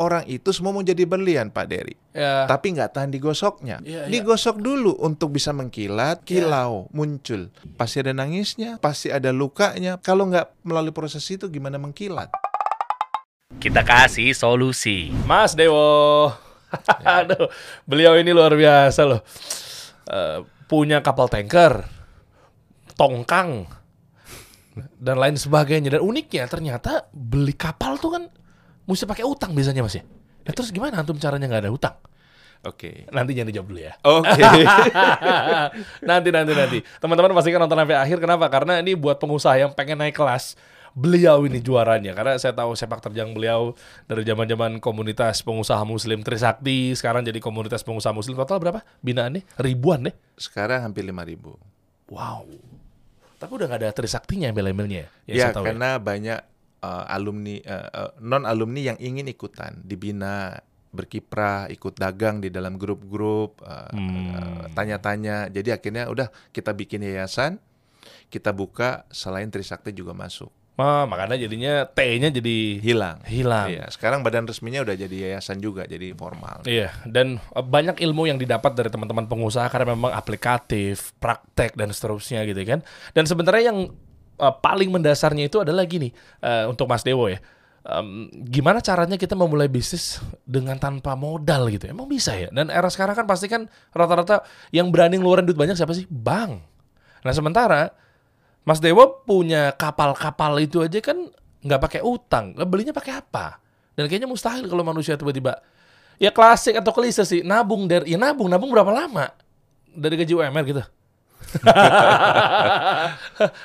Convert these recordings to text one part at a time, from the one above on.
orang itu semua mau jadi berlian Pak Dery. Ya. Tapi nggak tahan digosoknya. Iya, iya. Digosok dulu untuk bisa mengkilat, kilau, muncul. Pasti ada nangisnya, pasti ada lukanya. Kalau nggak melalui proses itu gimana mengkilat? Kita kasih solusi. Mas Dewo. Aduh, beliau ini luar biasa loh. Eh, punya kapal tanker, tongkang, dan lain sebagainya. Dan uniknya ternyata beli kapal tuh kan mesti pakai utang biasanya mas ya. Ya, terus gimana antum caranya nggak ada utang? Oke. Nanti jangan dijawab dulu ya. Oke. nanti nanti nanti. Teman-teman pastikan nonton sampai akhir. Kenapa? Karena ini buat pengusaha yang pengen naik kelas. Beliau ini juaranya karena saya tahu sepak terjang beliau dari zaman-zaman komunitas pengusaha muslim Trisakti sekarang jadi komunitas pengusaha muslim total berapa binaannya ribuan deh Sekarang hampir 5000 wow tapi udah nggak ada Trisaktinya embel-embelnya ya, Ya, saya tahu ya. karena banyak uh, alumni non alumni yang ingin ikutan dibina berkiprah ikut dagang di dalam grup-grup uh, Hmm. uh, tanya-tanya. Jadi akhirnya udah kita bikin yayasan kita buka selain Trisakti juga masuk. Ah, makanya jadinya T-nya jadi hilang. hilang. Iya, sekarang badan resminya udah jadi yayasan juga jadi formal. Iya, dan eh, banyak ilmu yang didapat dari teman-teman pengusaha karena memang aplikatif, praktek dan seterusnya gitu kan. Dan sebenarnya yang eh, paling mendasarnya itu adalah gini eh, untuk Mas Dewo ya. Em, gimana caranya kita memulai bisnis dengan tanpa modal gitu? Emang bisa ya? Dan era sekarang kan pasti kan rata-rata yang berani ngeluarin duit banyak siapa sih? Bank. Nah sementara Mas Dewo punya kapal-kapal itu aja kan nggak pakai utang. Belinya pakai apa? Dan kayaknya mustahil kalau manusia tiba-tiba ya klasik atau klise sih nabung dari ya nabung nabung berapa lama dari gaji UMR gitu.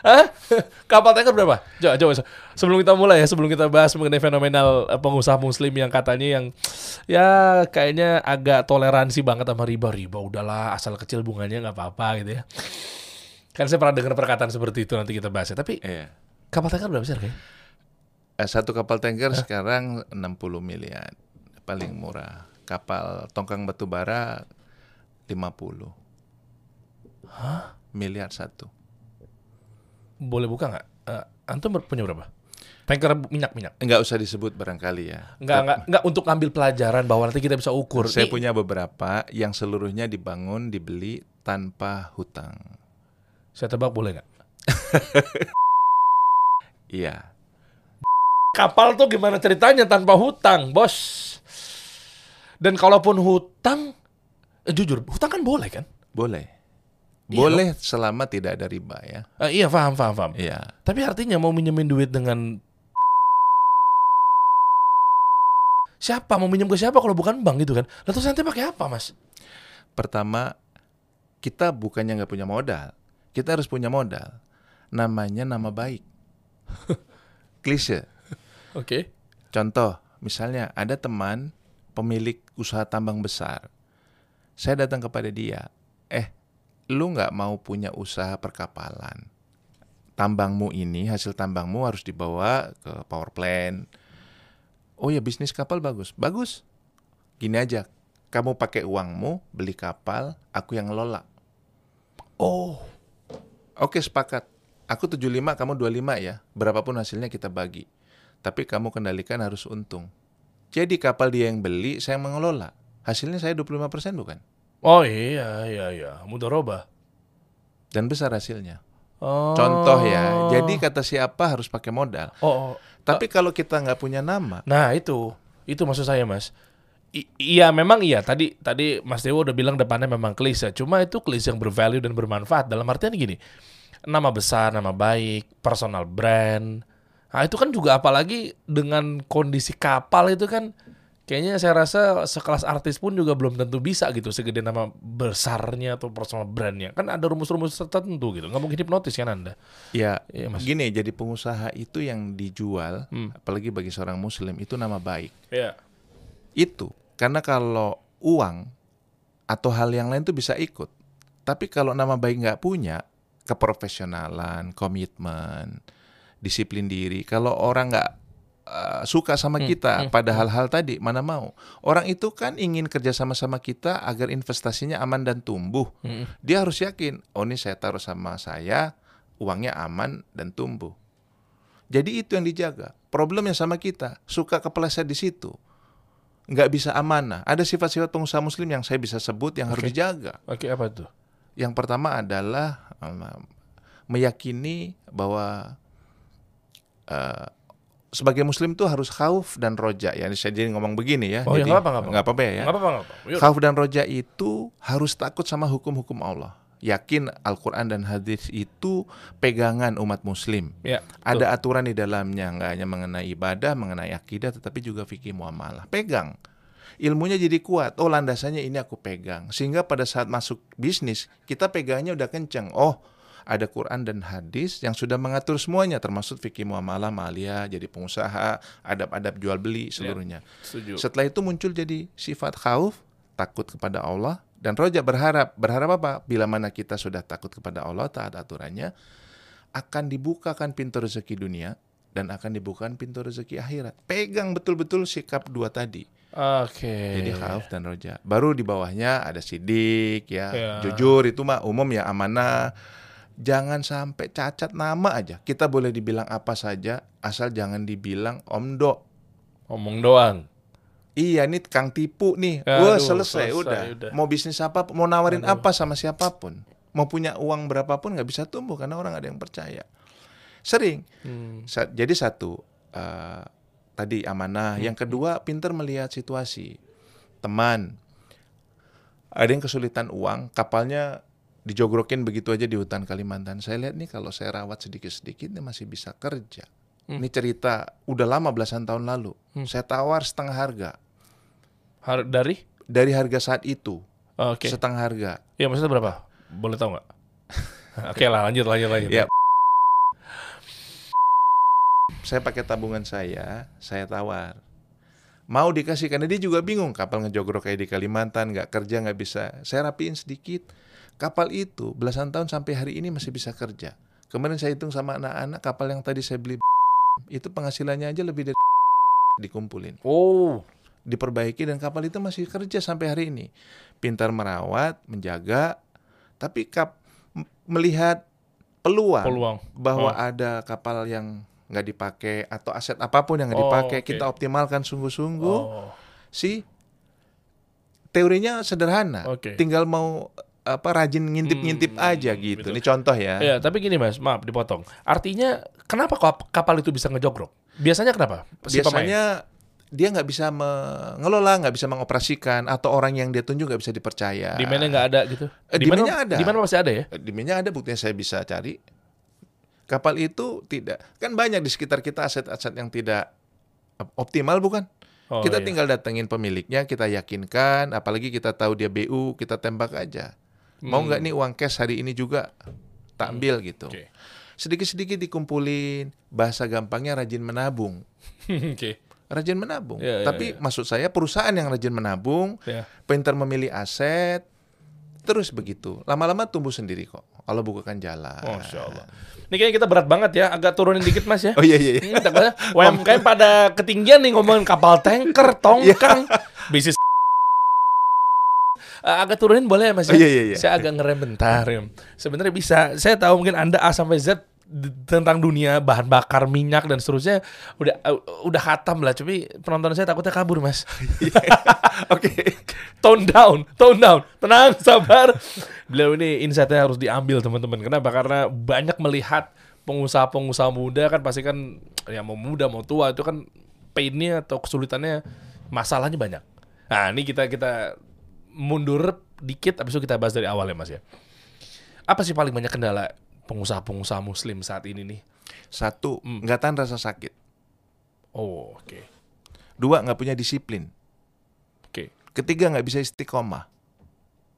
Hah? Kapal tanker berapa? Coba, coba sebelum kita mulai ya, sebelum kita bahas mengenai fenomenal eh, pengusaha muslim yang katanya yang ya kayaknya agak toleransi banget sama riba riba udahlah asal kecil bunganya nggak apa-apa gitu ya. Kan saya pernah dengar perkataan seperti itu nanti kita bahas ya. Tapi Iya. kapal tanker berapa sih harganya? Eh, satu kapal tanker sekarang 60 miliar paling murah kapal tongkang batu bara 50 miliar satu Boleh buka nggak? Eh, antum punya berapa? Tanker minyak-minyak. nggak usah disebut barangkali ya Nggak, nggak, nggak untuk ngambil pelajaran bahwa nanti kita bisa ukur. Saya Nih, punya beberapa yang seluruhnya dibangun, dibeli tanpa hutang. saya tebak boleh nggak? Iya. Kapal tuh gimana ceritanya tanpa hutang, bos? Dan kalaupun hutang, eh, jujur, hutang kan boleh kan? Boleh. Iya Boleh selama tidak ada riba ya. Eh, iya, paham, paham, paham. Iya. Tapi artinya mau minjemin duit dengan siapa? Mau minjem ke siapa kalau bukan bank gitu kan? Lalu terus nanti pakai apa, mas? Pertama, kita bukannya nggak punya modal. Kita harus punya modal. Namanya nama baik. Klise. Oke. Contoh, misalnya ada teman pemilik usaha tambang besar. Saya datang kepada dia, eh, lu nggak mau punya usaha perkapalan? Tambangmu ini, hasil tambangmu harus dibawa ke power plant. Oh ya, bisnis kapal bagus. Bagus. Gini aja, kamu pakai uangmu, beli kapal, aku yang ngelola. Oh, Oke, sepakat. Aku 75, kamu 25 ya. Berapapun hasilnya kita bagi. Tapi kamu kendalikan harus untung. Jadi kapal dia yang beli, saya yang mengelola. Hasilnya saya 25% bukan? Oh iya, iya, iya. Mudoroba. Dan besar hasilnya. Oh. Contoh ya, jadi kata siapa harus pakai modal. Oh, oh. Tapi kalau kita nggak punya nama, Nah itu, itu maksud saya mas. I- iya memang iya. Tadi tadi Mas Dewo udah bilang depannya memang klise. Cuma itu klise yang bervalue dan bermanfaat. Dalam artian gini, nama besar, nama baik, personal brand. Nah itu kan juga apalagi dengan kondisi kapal itu kan kayaknya saya rasa sekelas artis pun juga belum tentu bisa gitu segede nama besarnya atau personal brandnya. Kan ada rumus-rumus tertentu gitu. Nggak mungkin hipnotis kan anda? ya Iya, Mas. gini, jadi pengusaha itu yang dijual, Hmm. apalagi bagi seorang muslim, itu nama baik. Iya. Itu. Karena kalau uang atau hal yang lain tuh bisa ikut. Tapi kalau nama baik nggak punya, keprofesionalan, komitmen, disiplin diri. Kalau orang nggak uh, suka sama Hmm, kita hmm, pada hal-hal tadi, mana mau? Orang itu kan ingin kerja sama-sama kita agar investasinya aman dan tumbuh. Mm-mm. Dia harus yakin, oh ini saya taruh sama saya, uangnya aman dan tumbuh. Jadi itu yang dijaga. Problemnya sama kita, suka kepleset di situ. nggak bisa amanah. Ada sifat-sifat pengusaha muslim yang saya bisa sebut yang harus Oke. dijaga. Oke, apa tuh? Yang pertama adalah um, meyakini bahwa eh, sebagai muslim tuh harus khauf dan roja. Ya, saya jadi ngomong begini ya. Oh, ya, Jadi, apa-apa, nggak apa-apa. ya. Nggak apa-apa. Khauf dan roja itu harus takut sama hukum-hukum Allah. Yakin Al-Quran dan hadis itu pegangan umat muslim. Ya, Ada aturan di dalamnya, nggak hanya mengenai ibadah, mengenai akidah, tetapi juga fikih muamalah. Pegang. Ilmunya jadi kuat. Oh, landasannya ini aku pegang. Sehingga pada saat masuk bisnis, kita pegangnya udah kenceng. Oh, ada Quran dan hadis yang sudah mengatur semuanya, termasuk fikih muamalah, maliyah, jadi pengusaha, adab-adab jual beli, seluruhnya. setuju. Setelah itu muncul jadi sifat khauf, takut kepada Allah, dan roja berharap. Berharap apa? Bila mana kita sudah takut kepada Allah, taat aturannya, akan dibukakan pintu rezeki dunia, dan akan dibukakan pintu rezeki akhirat. Pegang betul-betul sikap dua tadi. Oke. Jadi khauf dan roja. Baru di bawahnya ada sidik, ya, Ya. jujur itu mah umum ya amanah. Jangan sampai cacat nama aja. Kita boleh dibilang apa saja, asal jangan dibilang omdo. Ngomong doang. Iya nih Kang tipu nih. Aduh, Wah selesai, selesai, udah. udah. Mau bisnis apa, mau nawarin apa sama siapa pun. Mau punya uang berapapun nggak bisa tumbuh karena orang ada yang percaya. Sering. Hmm. Sa- Jadi satu eh, tadi amanah. Hmm. Yang kedua pinter melihat situasi. Teman ada yang kesulitan uang, kapalnya dijogrokin begitu aja di hutan Kalimantan. Saya lihat nih kalau saya rawat sedikit-sedikit dia masih bisa kerja. Hmm. Ini cerita udah lama belasan tahun lalu. Saya tawar setengah harga Har- dari? dari harga saat itu Oke. setengah harga. Ya maksudnya berapa? Boleh tahu nggak? Oke lah, lanjut, lanjut, lanjut. Ya. Saya pakai tabungan saya, saya tawar. Mau dikasih karena dia juga bingung kapal ngejogrok kayak di Kalimantan nggak kerja nggak bisa. Saya rapiin sedikit. Kapal itu belasan tahun sampai hari ini masih bisa kerja. Kemarin saya hitung sama anak-anak kapal yang tadi saya beli itu penghasilannya aja lebih dari dikumpulin. Oh, diperbaiki dan kapal itu masih kerja sampai hari ini. Pintar merawat, menjaga, tapi kap melihat peluang, peluang. bahwa Oh. ada kapal yang nggak dipakai atau aset apa pun yang nggak Oh, dipakai oke. kita optimalkan sungguh-sungguh. Oh, Si teorinya sederhana, Oke. tinggal mau apa rajin ngintip-ngintip Hmm, aja gitu. betul. Ini contoh ya. Ya, tapi gini mas, maaf dipotong. Artinya, kenapa kap- kapal itu bisa ngejogrok? Biasanya kenapa? Si pemain? Biasanya dia nggak bisa mengelola, nggak bisa mengoperasikan, atau orang yang dia tunjuk nggak bisa dipercaya. Demand-nya nggak ada gitu? Eh, demand-nya ada. Di mana masih ada ya? Demandnya ada buktinya saya bisa cari. Kapal itu tidak kan banyak di sekitar kita aset-aset yang tidak optimal bukan? Oh, kita iya. tinggal datengin pemiliknya, kita yakinkan, apalagi kita tahu dia BU, kita tembak aja. Mau Hmm. nggak nih uang cash hari ini juga tak ambil gitu. Oke. Sedikit-sedikit dikumpulin, bahasa gampangnya rajin menabung. Oke. Rajin menabung. Ya, ya, Tapi ya. maksud saya perusahaan yang rajin menabung, Ya. pintar memilih aset, terus begitu. Lama-lama tumbuh sendiri kok. Allah bukakan jalan. Masya Allah. Ini kayaknya kita berat banget ya, agak turunin dikit mas ya. Oh iya iya. iya. Hmm, UMKM pada ketinggian nih ngomongin kapal tanker, tongkang, bisnis. Eh, agak turunin boleh ya mas ya? Oh, iya, iya, iya. Saya agak ngerem bentar ya. Sebenarnya bisa. Saya tahu mungkin anda A sampai Z tentang dunia bahan bakar minyak dan seterusnya udah uh, udah hatam lah. Tapi penonton saya takutnya kabur mas. Oke. tone down, tone down, tenang, sabar. Beliau ini insightnya harus diambil teman-teman. Kenapa? Karena banyak melihat pengusaha-pengusaha muda kan pasti kan ya mau muda mau tua itu kan painnya atau kesulitannya masalahnya banyak. Nah ini kita kita mundur dikit, habis itu kita bahas dari awal ya mas ya. Apa sih paling banyak kendala pengusaha-pengusaha muslim saat ini nih? Satu, Hmm. nggak tahan rasa sakit. Oh oke, Dua, nggak punya disiplin. oke. Ketiga, nggak bisa istiqomah.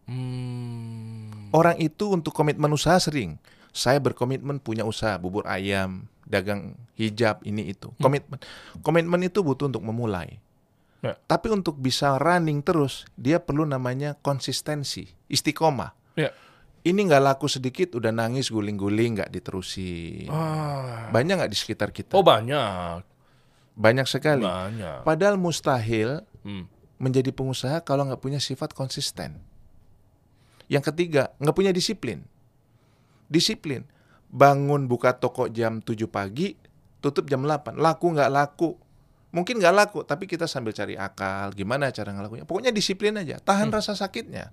Hmm, Orang itu untuk komitmen usaha sering. Saya berkomitmen punya usaha, bubur ayam, dagang hijab, ini itu. Hmm. Komitmen. Komitmen itu butuh untuk memulai. Ya. Tapi untuk bisa running terus, dia perlu namanya konsistensi, istiqomah. ya. Ini nggak laku sedikit, udah nangis guling-guling, nggak diterusin. Ah. Banyak nggak di sekitar kita? Oh banyak, Banyak sekali. banyak. Padahal mustahil Hmm. menjadi pengusaha kalau nggak punya sifat konsisten. Yang ketiga, nggak punya disiplin. Disiplin. Bangun buka toko jam 7 pagi, tutup jam 8. Laku nggak laku. Mungkin nggak laku, tapi kita sambil cari akal, gimana cara ngelakunya. Pokoknya disiplin aja, tahan rasa sakitnya.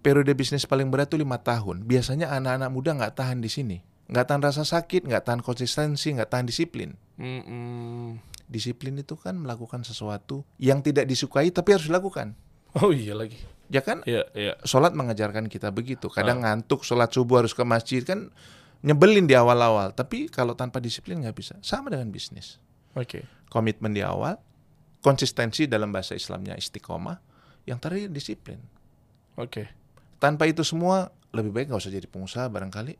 Periode bisnis paling berat tuh lima tahun. Biasanya anak-anak muda nggak tahan di sini, nggak tahan rasa sakit, nggak tahan konsistensi, nggak tahan disiplin. Mm-mm. Disiplin itu kan melakukan sesuatu yang tidak disukai tapi harus dilakukan. Oh iya lagi. Ya kan? Iya, iya. Sholat mengajarkan kita begitu. Kadang ngantuk, sholat subuh harus ke masjid kan nyebelin di awal-awal. Tapi kalau tanpa disiplin nggak bisa. Sama dengan bisnis. Oke. Komitmen di awal, konsistensi dalam bahasa Islamnya istiqomah, yang terakhir disiplin. Oke. Tanpa itu semua lebih baik nggak usah jadi pengusaha barangkali.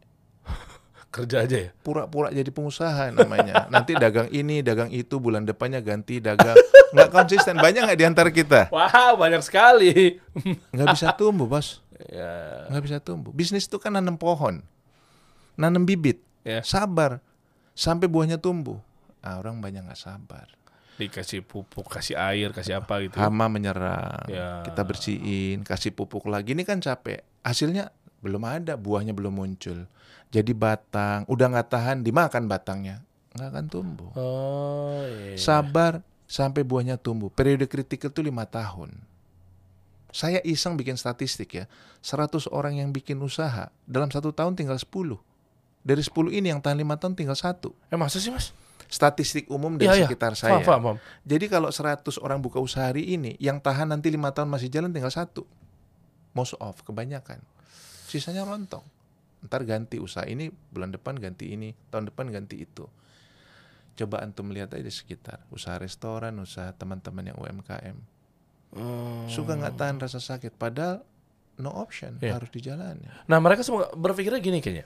Kerja aja ya. Pura-pura jadi pengusaha namanya. Nanti dagang ini, dagang itu, bulan depannya ganti dagang. Nggak konsisten. Banyak nggak di antara kita? Wah, banyak sekali. Nggak bisa tumbuh, bos. ya. nggak bisa tumbuh. Bisnis itu kan nanam pohon, nanam bibit, Ya. sabar sampai buahnya tumbuh. Ah, orang banyak nggak sabar. Dikasih pupuk, kasih air, kasih apa gitu. Hama menyerang, Ya. kita bersihin, kasih pupuk lagi. Ini kan capek. Hasilnya belum ada, buahnya belum muncul. Jadi batang, udah nggak tahan, dimakan batangnya, nggak akan tumbuh. Oh, iya. Sabar sampai buahnya tumbuh. Periode kritikal itu lima tahun. Saya iseng bikin statistik ya. 100 orang yang bikin usaha dalam satu tahun tinggal 10. Dari 10 ini yang tahan lima tahun tinggal satu. Eh masa sih mas? Statistik umum dari iya. sekitar saya. paham, paham. Jadi kalau 100 orang buka usaha hari ini, yang tahan nanti lima tahun masih jalan tinggal satu. Most of, kebanyakan. Sisanya rontok. Ntar ganti usaha ini, bulan depan ganti ini, tahun depan ganti itu. Coba antum lihat aja di sekitar. Usaha restoran, usaha teman-teman yang UMKM. Hmm. Suka nggak tahan rasa sakit. Padahal no option, Iya. harus dijalani. Nah mereka semua berpikirnya gini kayaknya.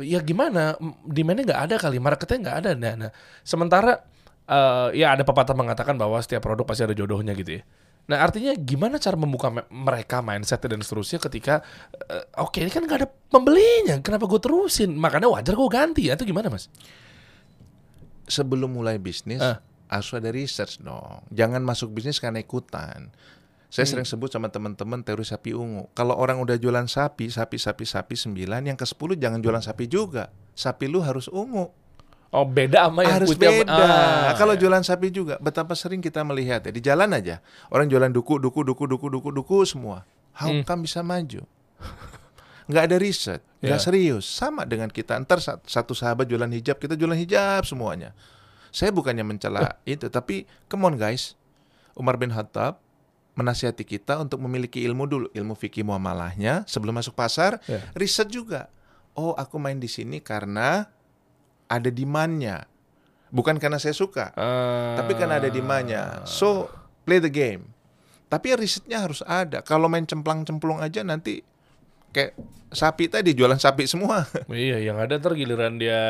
Ya gimana? Demandnya nggak ada kali, marketnya nggak ada. Nah, nah. sementara eh, ya ada pepatah mengatakan bahwa setiap produk pasti ada jodohnya gitu ya. Nah artinya gimana cara membuka me- mereka mindset dan seterusnya ketika eh, oke ini kan nggak ada pembelinya, kenapa gue terusin? Makanya wajar gue ganti ya itu gimana mas? Sebelum mulai bisnis, Ah. harus ada research dong. Jangan masuk bisnis karena ikutan. Saya Hmm. sering sebut sama teman-teman teori sapi ungu. Kalau orang udah jualan sapi, sapi, sapi, sapi 9, yang ke 10 jangan jualan sapi juga. Sapi lu harus ungu. Oh beda sama yang harus putih beda. Ah, Kalau ya. jualan sapi juga, betapa sering kita melihat ya di jalan aja. Orang jualan duku, duku, duku, duku, duku, duku semua. How Hmm. come bisa maju? Nggak ada riset, nggak Ya. serius. Sama dengan kita. Ntar sa- satu sahabat jualan hijab, kita jualan hijab semuanya. Saya bukannya mencela itu, tapi come on guys. Umar bin Khattab menasihati kita untuk memiliki ilmu dulu, ilmu fikih muamalahnya sebelum masuk pasar, Ya. riset juga. Oh, aku main di sini karena ada demand-nya. Bukan karena saya suka, Ah. tapi karena ada demand-nya. So, play the game. Tapi risetnya harus ada. Kalau main cemplang-cemplung aja nanti kayak sapi tadi jualan sapi semua. Iya, yang ada ntar giliran dia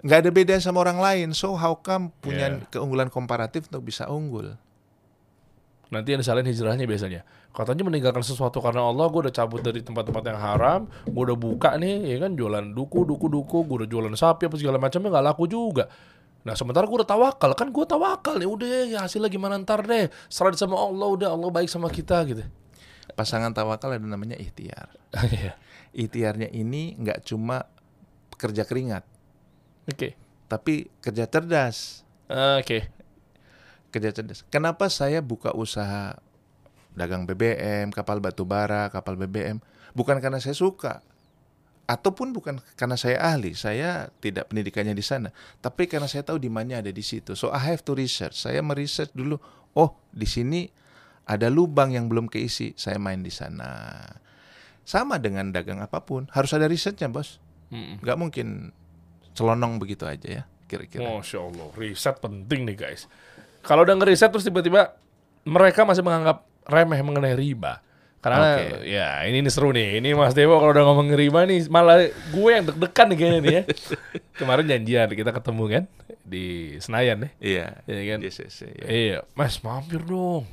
nggak ada beda sama orang lain. So, how come punya Yeah. keunggulan komparatif untuk bisa unggul? Nanti yang disalahin hijrahnya biasanya. Katanya meninggalkan sesuatu karena Allah, gue udah cabut dari tempat-tempat yang haram, gue udah buka nih, ya kan jualan duku, duku, duku, gue udah jualan sapi apa segala macamnya nggak laku juga. Nah sementara gue udah tawakal, kan gue tawakal nih, udah ya hasilnya gimana ntar deh, serah sama Allah, udah Allah baik sama kita gitu. Pasangan tawakal ada namanya ikhtiar. Iya. Ikhtiarnya ini nggak cuma kerja keringat, Oke, tapi kerja cerdas. oke, kerja cerdas. Kenapa saya buka usaha dagang BBM, kapal batu bara, kapal BBM? Bukan karena saya suka, ataupun bukan karena saya ahli. Saya tidak pendidikannya di sana, tapi karena saya tahu di mana ada di situ. So I have to research. Saya meresearch dulu. Oh, di sini ada lubang yang belum keisi. Saya main di sana. Sama dengan dagang apa pun, harus ada risetnya, bos. Mm-mm. Nggak mungkin celonong begitu aja ya, kira-kira. Masya Allah, riset penting nih guys. Kalau udah ngeriset terus tiba-tiba mereka masih menganggap remeh mengenai riba. Karena Oke. ya ini, ini seru nih. Ini Mas Dewo kalau udah ngomong riba nih malah gue yang deg-degan nih kayaknya nih ya. Kemarin janjian kita ketemu kan di Senayan nih. Iya, Iya kan? Yes, yes, yes, iya. Iya, Mas mampir dong.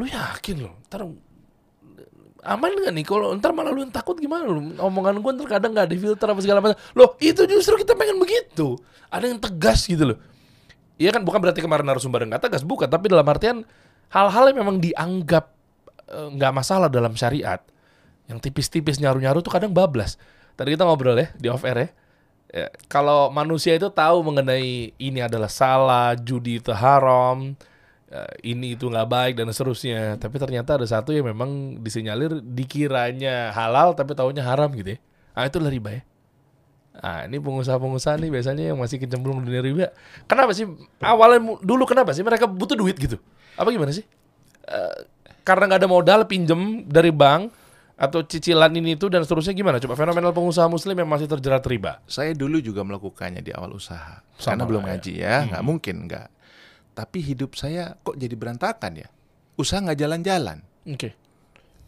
Lu yakin loh? Ntar aman gak nih? Kalau ntar malah lu yang takut gimana lu? Omongan gue ntar kadang gak ada filter apa segala macam. Loh itu justru kita pengen begitu. Ada yang tegas gitu loh. Iya kan bukan berarti kemarin narasumber nggak tegas, bukan. Tapi dalam artian hal-hal yang memang dianggap eh, nggak masalah dalam syariat. Yang tipis-tipis nyaru-nyaru tuh kadang bablas. Tadi kita ngobrol ya di off air ya. Ya, kalau manusia itu tahu mengenai ini adalah salah, judi itu haram, eh, ini itu nggak baik dan seterusnya. Tapi ternyata ada satu yang memang disinyalir dikiranya halal tapi taunya haram gitu ya. Ah itu adalah riba ya. Ah ini pengusaha-pengusaha nih biasanya yang masih kecemplung dunia riba. Kenapa sih awalnya dulu kenapa sih mereka butuh duit gitu? Apa gimana sih? Eh, karena nggak ada modal pinjem dari bank atau cicilan ini itu dan seterusnya gimana? Coba fenomenal pengusaha muslim yang masih terjerat riba. Saya dulu juga melakukannya di awal usaha. Sama Karena belum ya. ngaji ya, nggak mungkin nggak. Tapi hidup saya kok jadi berantakan ya. Usaha nggak jalan-jalan. Oke.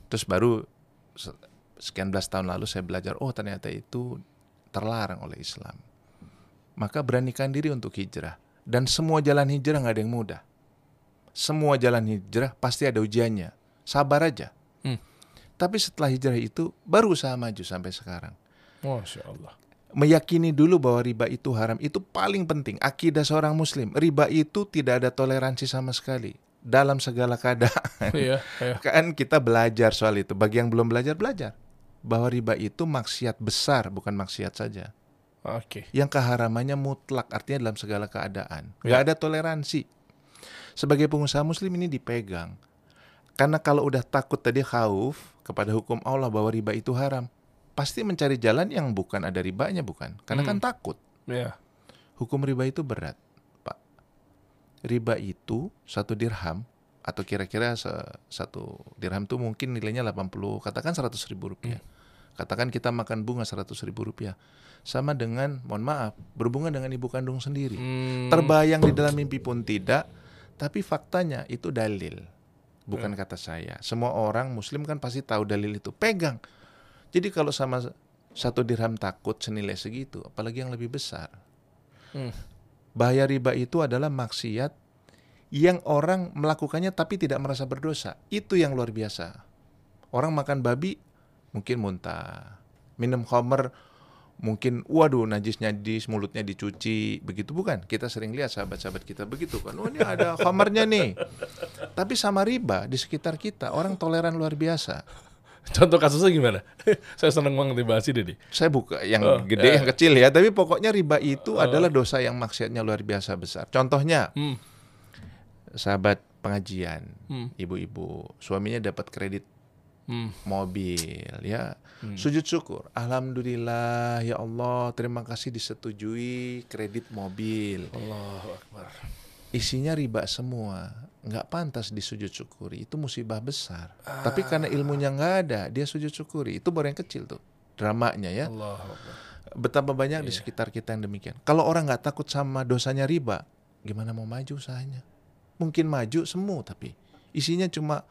Terus baru se- sekian belas tahun lalu saya belajar, oh ternyata itu terlarang oleh Islam. Maka beranikan diri untuk hijrah. Dan semua jalan hijrah nggak ada yang mudah. Semua jalan hijrah pasti ada ujiannya. Sabar aja. Hmm. Tapi setelah hijrah itu baru usaha maju sampai sekarang. Masya Allah. Meyakini dulu bahwa riba itu haram itu paling penting. Akidah seorang muslim. Riba itu tidak ada toleransi sama sekali. Dalam segala keadaan. Iya, iya. Kan kita belajar soal itu. Bagi yang belum belajar, belajar. Bahwa riba itu maksiat besar, bukan maksiat saja. Oke. Yang keharamannya mutlak, artinya dalam segala keadaan. Ya. Nggak ada toleransi. Sebagai pengusaha muslim ini dipegang. Karena kalau udah takut tadi khauf kepada hukum Allah bahwa riba itu haram, pasti mencari jalan yang bukan ada ribanya, bukan? Karena kan takut. Iya. Hukum riba itu berat, Pak. Riba itu satu dirham atau kira-kira satu dirham itu mungkin nilainya 80, katakan 100 ribu rupiah. Katakan kita makan bunga 100 ribu rupiah. Sama dengan, mohon maaf, berhubungan dengan ibu kandung sendiri. Hmm, Terbayang di dalam mimpi pun tidak, tapi faktanya itu dalil. Bukan kata saya. Semua orang muslim kan pasti tahu dalil itu. Pegang. Jadi kalau sama satu dirham takut senilai segitu, apalagi yang lebih besar. Hmm. Bahaya riba itu adalah maksiat yang orang melakukannya tapi tidak merasa berdosa. Itu yang luar biasa. Orang makan babi mungkin muntah. Minum khamr mungkin waduh najisnya di mulutnya dicuci begitu bukan kita sering lihat sahabat-sahabat kita begitu kan oh ini ada khamarnya nih tapi sama riba di sekitar kita orang toleran luar biasa Contoh kasusnya gimana? Saya seneng banget dibahas ini nih. saya buka yang Oh, gede ya. yang kecil ya tapi pokoknya riba itu adalah dosa yang maksiatnya luar biasa besar contohnya Hmm. sahabat pengajian Hmm. ibu-ibu suaminya dapat kredit Hmm. mobil ya. Sujud syukur. Alhamdulillah ya Allah terima kasih disetujui kredit mobil. Allahu Akbar. isinya riba semua. Nggak pantas disujud syukuri. Itu musibah besar. Tapi karena ilmunya nggak ada dia sujud syukuri. Itu baru yang kecil tuh dramanya ya. Allahu Akbar. betapa banyak di sekitar kita yang demikian. Kalau orang nggak takut sama dosanya riba gimana mau maju usahanya? Mungkin maju semu tapi isinya cuma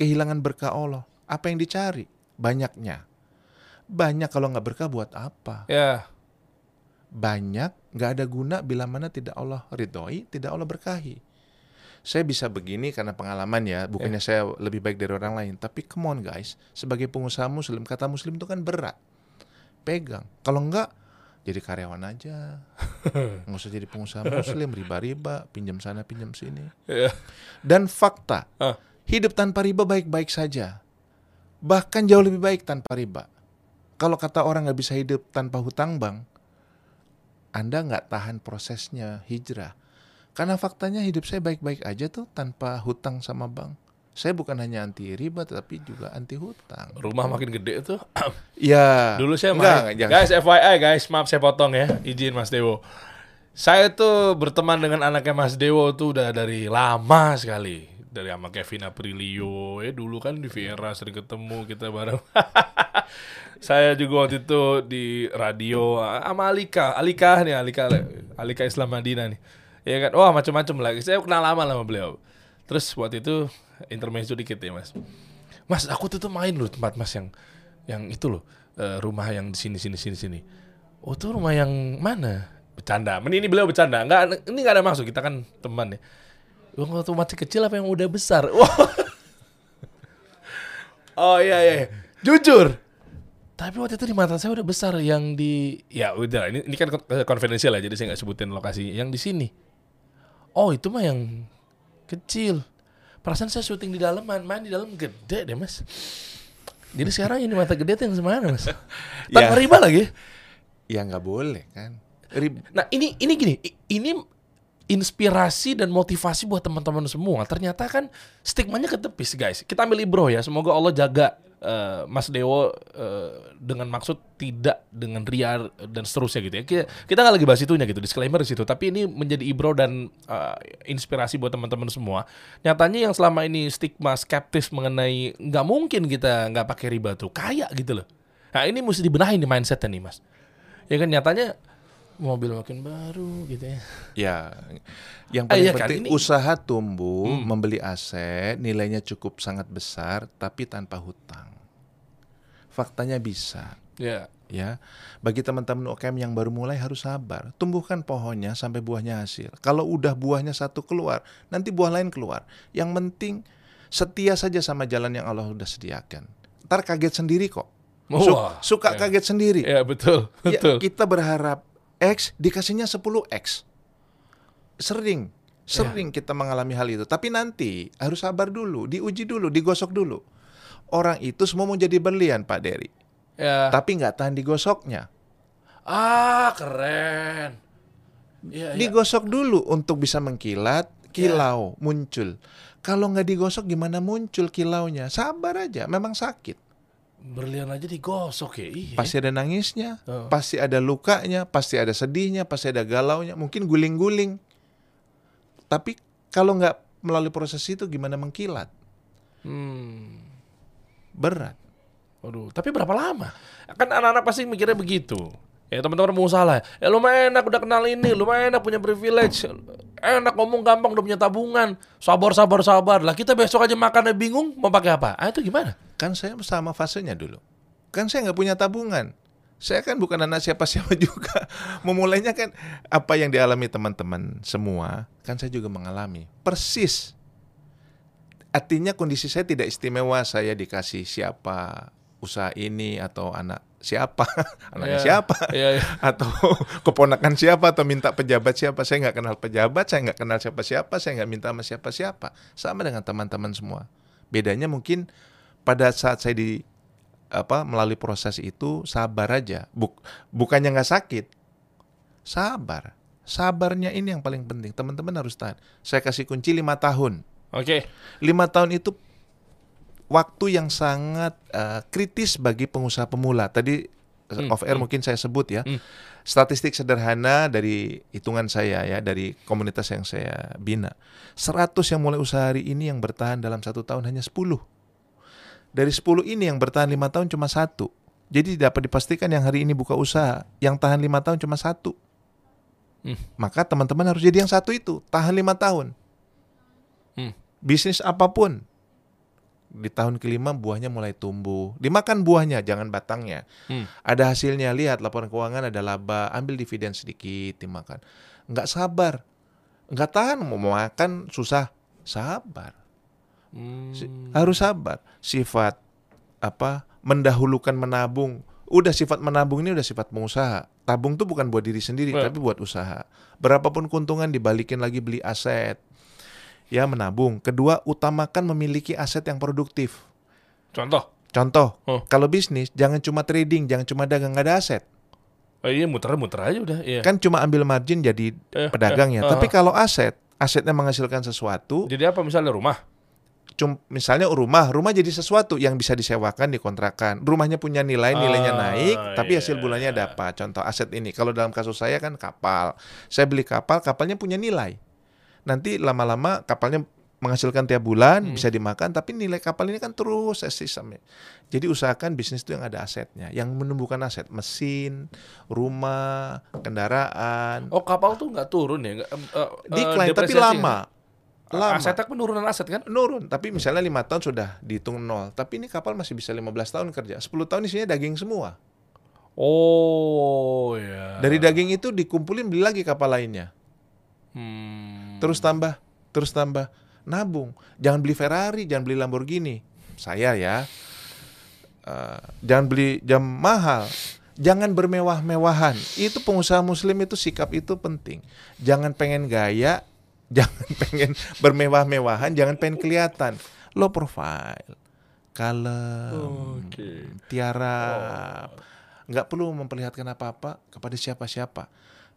kehilangan berkah Allah apa yang dicari? Banyaknya. Banyak kalau nggak berkah buat apa? Ya. banyak nggak ada guna bila mana tidak Allah ridhoi tidak Allah berkahi. Saya bisa begini karena pengalaman ya bukannya saya lebih baik dari orang lain tapi come on guys. Sebagai pengusaha muslim kata muslim itu kan berat. Pegang. Kalau enggak jadi karyawan aja. Nggak usah jadi pengusaha muslim riba-riba pinjam sana pinjam sini. Ya. dan fakta Ah. hidup tanpa riba baik-baik saja bahkan jauh lebih baik tanpa riba kalau kata orang nggak bisa hidup tanpa hutang bank anda nggak tahan prosesnya hijrah karena faktanya hidup saya baik-baik aja tuh tanpa hutang sama bank saya bukan hanya anti riba tapi juga anti hutang Rumah makin gede tuh. ya Dulu saya enggak, main. jangan. Guys, FYI guys, maaf saya potong ya. Izin Mas Dewo. Saya tuh berteman dengan anaknya Mas Dewo tuh udah dari lama sekali. Dari sama Kevin Aprilio. Ya dulu kan di Viera sering ketemu kita bareng. saya juga waktu itu di radio sama Alika. Alika nih, Alika Alika Islam Madinah nih. Ya kan, wah macam-macam lagi. Saya kenal lama lah sama beliau. Terus waktu itu intermezzo dikit ya mas. Mas, aku tuh tuh main loh tempat mas yang yang itu loh eh, rumah yang di sini sini sini sini. Oh tuh rumah yang mana? Bercanda. Ini, ini beliau bercanda. Enggak, ini nggak ada maksud. Kita kan teman ya. Oh, waktu masih kecil apa yang udah besar? Wah. oh iya iya. Jujur. Tapi waktu itu di mata saya udah besar yang di ya udah ini ini kan konfidensial ya jadi saya nggak sebutin lokasi yang di sini. Oh itu mah yang kecil. Perasaan saya syuting di dalam main, main di dalam gede deh mas. Jadi sekarang ini mata gede tuh yang semana mas? Tanpa Ya. riba lagi. Ya nggak boleh kan. Rib- Nah ini ini gini, ini inspirasi dan motivasi buat teman-teman semua. Ternyata kan stigmanya ketepis guys. Kita ambil ibroh ya. Semoga Allah jaga eh, Mas Dewo eh, dengan maksud tidak dengan ria dan seterusnya gitu ya. Kita, kita nggak lagi bahas itunya gitu, disclaimer di situ. Tapi ini menjadi ibroh dan eh, inspirasi buat teman-teman semua. Nyatanya yang selama ini stigma skeptis mengenai nggak mungkin kita nggak pakai riba tuh kaya gitu loh. Nah ini mesti dibenahin di mindsetnya nih mas. Ya kan nyatanya mobil makin baru gitu ya. Ya, yang Ah, paling iya kan, penting ini- usaha tumbuh, Hmm. membeli aset, nilainya cukup sangat besar, tapi tanpa hutang. Faktanya bisa, Ya. ya. Bagi teman-teman UKM yang baru mulai harus sabar. Tumbuhkan pohonnya sampai buahnya hasil. Kalau udah buahnya satu keluar, nanti buah lain keluar. Yang penting setia saja sama jalan yang Allah udah sediakan. Ntar kaget sendiri kok. Su- Wah, suka ya. kaget sendiri. Ya betul, Ya, betul. kita berharap X dikasihnya 10X. Sering, sering Ya. kita mengalami hal itu. Tapi nanti harus sabar dulu, diuji dulu, digosok dulu. Orang itu semua mau jadi berlian, Pak Dery. Ya. Tapi nggak tahan digosoknya. Ah, keren. Iya, iya. Digosok dulu untuk bisa mengkilat, kilau, muncul. Kalau nggak digosok gimana muncul kilaunya? Sabar aja, memang sakit. Berlian aja digosok ya. Iya. Pasti ada nangisnya, Oh. pasti ada lukanya, pasti ada sedihnya, pasti ada galaunya, mungkin guling-guling. Tapi kalau nggak melalui proses itu gimana mengkilat? Hmm. Berat. Waduh, tapi berapa lama? Kan anak-anak pasti mikirnya begitu. Ya teman-teman mau salah. Ya lumayan enak udah kenal ini, lumayan enak punya privilege. Enak ngomong gampang udah punya tabungan. Sabar sabar sabar. Lah kita besok aja makannya bingung mau pakai apa? Ah itu gimana? Kan saya sama fasenya dulu. Kan saya nggak punya tabungan. Saya kan bukan anak siapa-siapa juga. Memulainya kan apa yang dialami teman-teman semua, kan saya juga mengalami. Persis. Artinya kondisi saya tidak istimewa saya dikasih siapa usaha ini atau anak siapa, anaknya Ya. siapa, Iya, iya. atau keponakan siapa atau minta pejabat siapa. Saya nggak kenal pejabat, saya nggak kenal siapa-siapa, saya nggak minta sama siapa-siapa. Sama dengan teman-teman semua. Bedanya mungkin pada saat saya di apa melalui proses itu sabar aja. Buk, bukannya nggak sakit, sabar. Sabarnya ini yang paling penting. Teman-teman harus tahan. Saya kasih kunci lima tahun. Oke. Lima tahun itu waktu yang sangat eh, kritis bagi pengusaha pemula. Tadi eh, Hmm, off air hmm. mungkin saya sebut ya. Hmm. Statistik sederhana dari hitungan saya ya, dari komunitas yang saya bina. 100 yang mulai usaha hari ini yang bertahan dalam satu tahun hanya 10. Dari 10 ini yang bertahan lima tahun cuma satu. Jadi dapat dipastikan yang hari ini buka usaha, yang tahan lima tahun cuma satu. Hmm. Maka teman-teman harus jadi yang satu itu, tahan lima tahun. Hmm. Bisnis apa pun, di tahun kelima buahnya mulai tumbuh. Dimakan buahnya, jangan batangnya. Hmm. Ada hasilnya, lihat laporan keuangan ada laba, ambil dividen sedikit dimakan. Nggak sabar, nggak tahan mau makan susah, sabar. Hmm. Harus sabar. Sifat apa? Mendahulukan menabung. Udah sifat menabung ini udah sifat pengusaha. Tabung tuh bukan buat diri sendiri, Ya. tapi buat usaha. Berapapun keuntungan dibalikin lagi beli aset. Ya menabung. Kedua, utamakan memiliki aset yang produktif. Contoh. Contoh, Oh. kalau bisnis jangan cuma trading, jangan cuma dagang, nggak ada aset. Oh, iya muter-muter aja udah. Iya. Kan cuma ambil margin jadi Eh, pedagangnya. eh, Tapi eh. kalau aset, asetnya menghasilkan sesuatu, Jadi apa misalnya rumah? Cum, misalnya rumah, rumah jadi sesuatu yang bisa disewakan, dikontrakan. Rumahnya punya nilai, nilainya Ah, naik, tapi hasil iya. bulannya dapat. Contoh aset ini. Kalau dalam kasus saya kan kapal. Saya beli kapal, kapalnya punya nilai. Nanti lama-lama kapalnya menghasilkan tiap bulan, Hmm. bisa dimakan, tapi nilai kapal ini kan terus sampai. Jadi usahakan bisnis itu yang ada asetnya, yang menumbuhkan aset, mesin, rumah, kendaraan. Oh kapal tuh nggak turun ya? Nggak, eh, eh, Decline tapi lama. Lama. Asetnya penurunan aset kan? nurun tapi misalnya lima tahun sudah dihitung nol. Tapi ini kapal masih bisa 15 tahun kerja. 10 tahun isinya daging semua. Oh ya. dari daging itu dikumpulin beli lagi kapal lainnya. Hmm. terus tambah terus tambah. Nabung. Jangan beli Ferrari jangan beli Lamborghini. Saya ya. Eh, jangan beli jam mahal. Jangan bermewah-mewahan. Itu pengusaha muslim itu sikap itu penting. Jangan pengen gaya jangan pengen bermewah-mewahan jangan pengen kelihatan low profile kalem Oke. tiarap nggak perlu memperlihatkan apa-apa kepada siapa-siapa,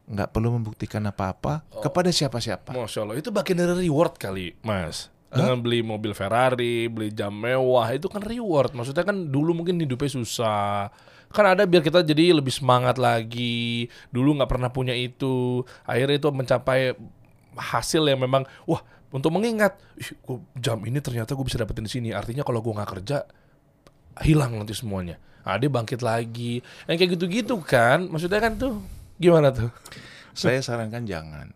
nggak perlu membuktikan apa-apa kepada siapa-siapa. Masya Allah, itu bagian dari reward kali, Mas. Dengan beli mobil Ferrari, beli jam mewah, itu kan reward. Maksudnya kan dulu mungkin hidupnya susah. Kan ada biar kita jadi lebih semangat lagi. Dulu nggak pernah punya itu. Akhirnya itu mencapai hasil yang memang, wah untuk mengingat, Ih, gua, jam ini ternyata gue bisa dapetin di sini. Artinya kalau gue nggak kerja, hilang nanti semuanya. Nah, dia bangkit lagi. Yang kayak gitu-gitu kan, maksudnya kan tuh gimana tuh? Saya sarankan jangan.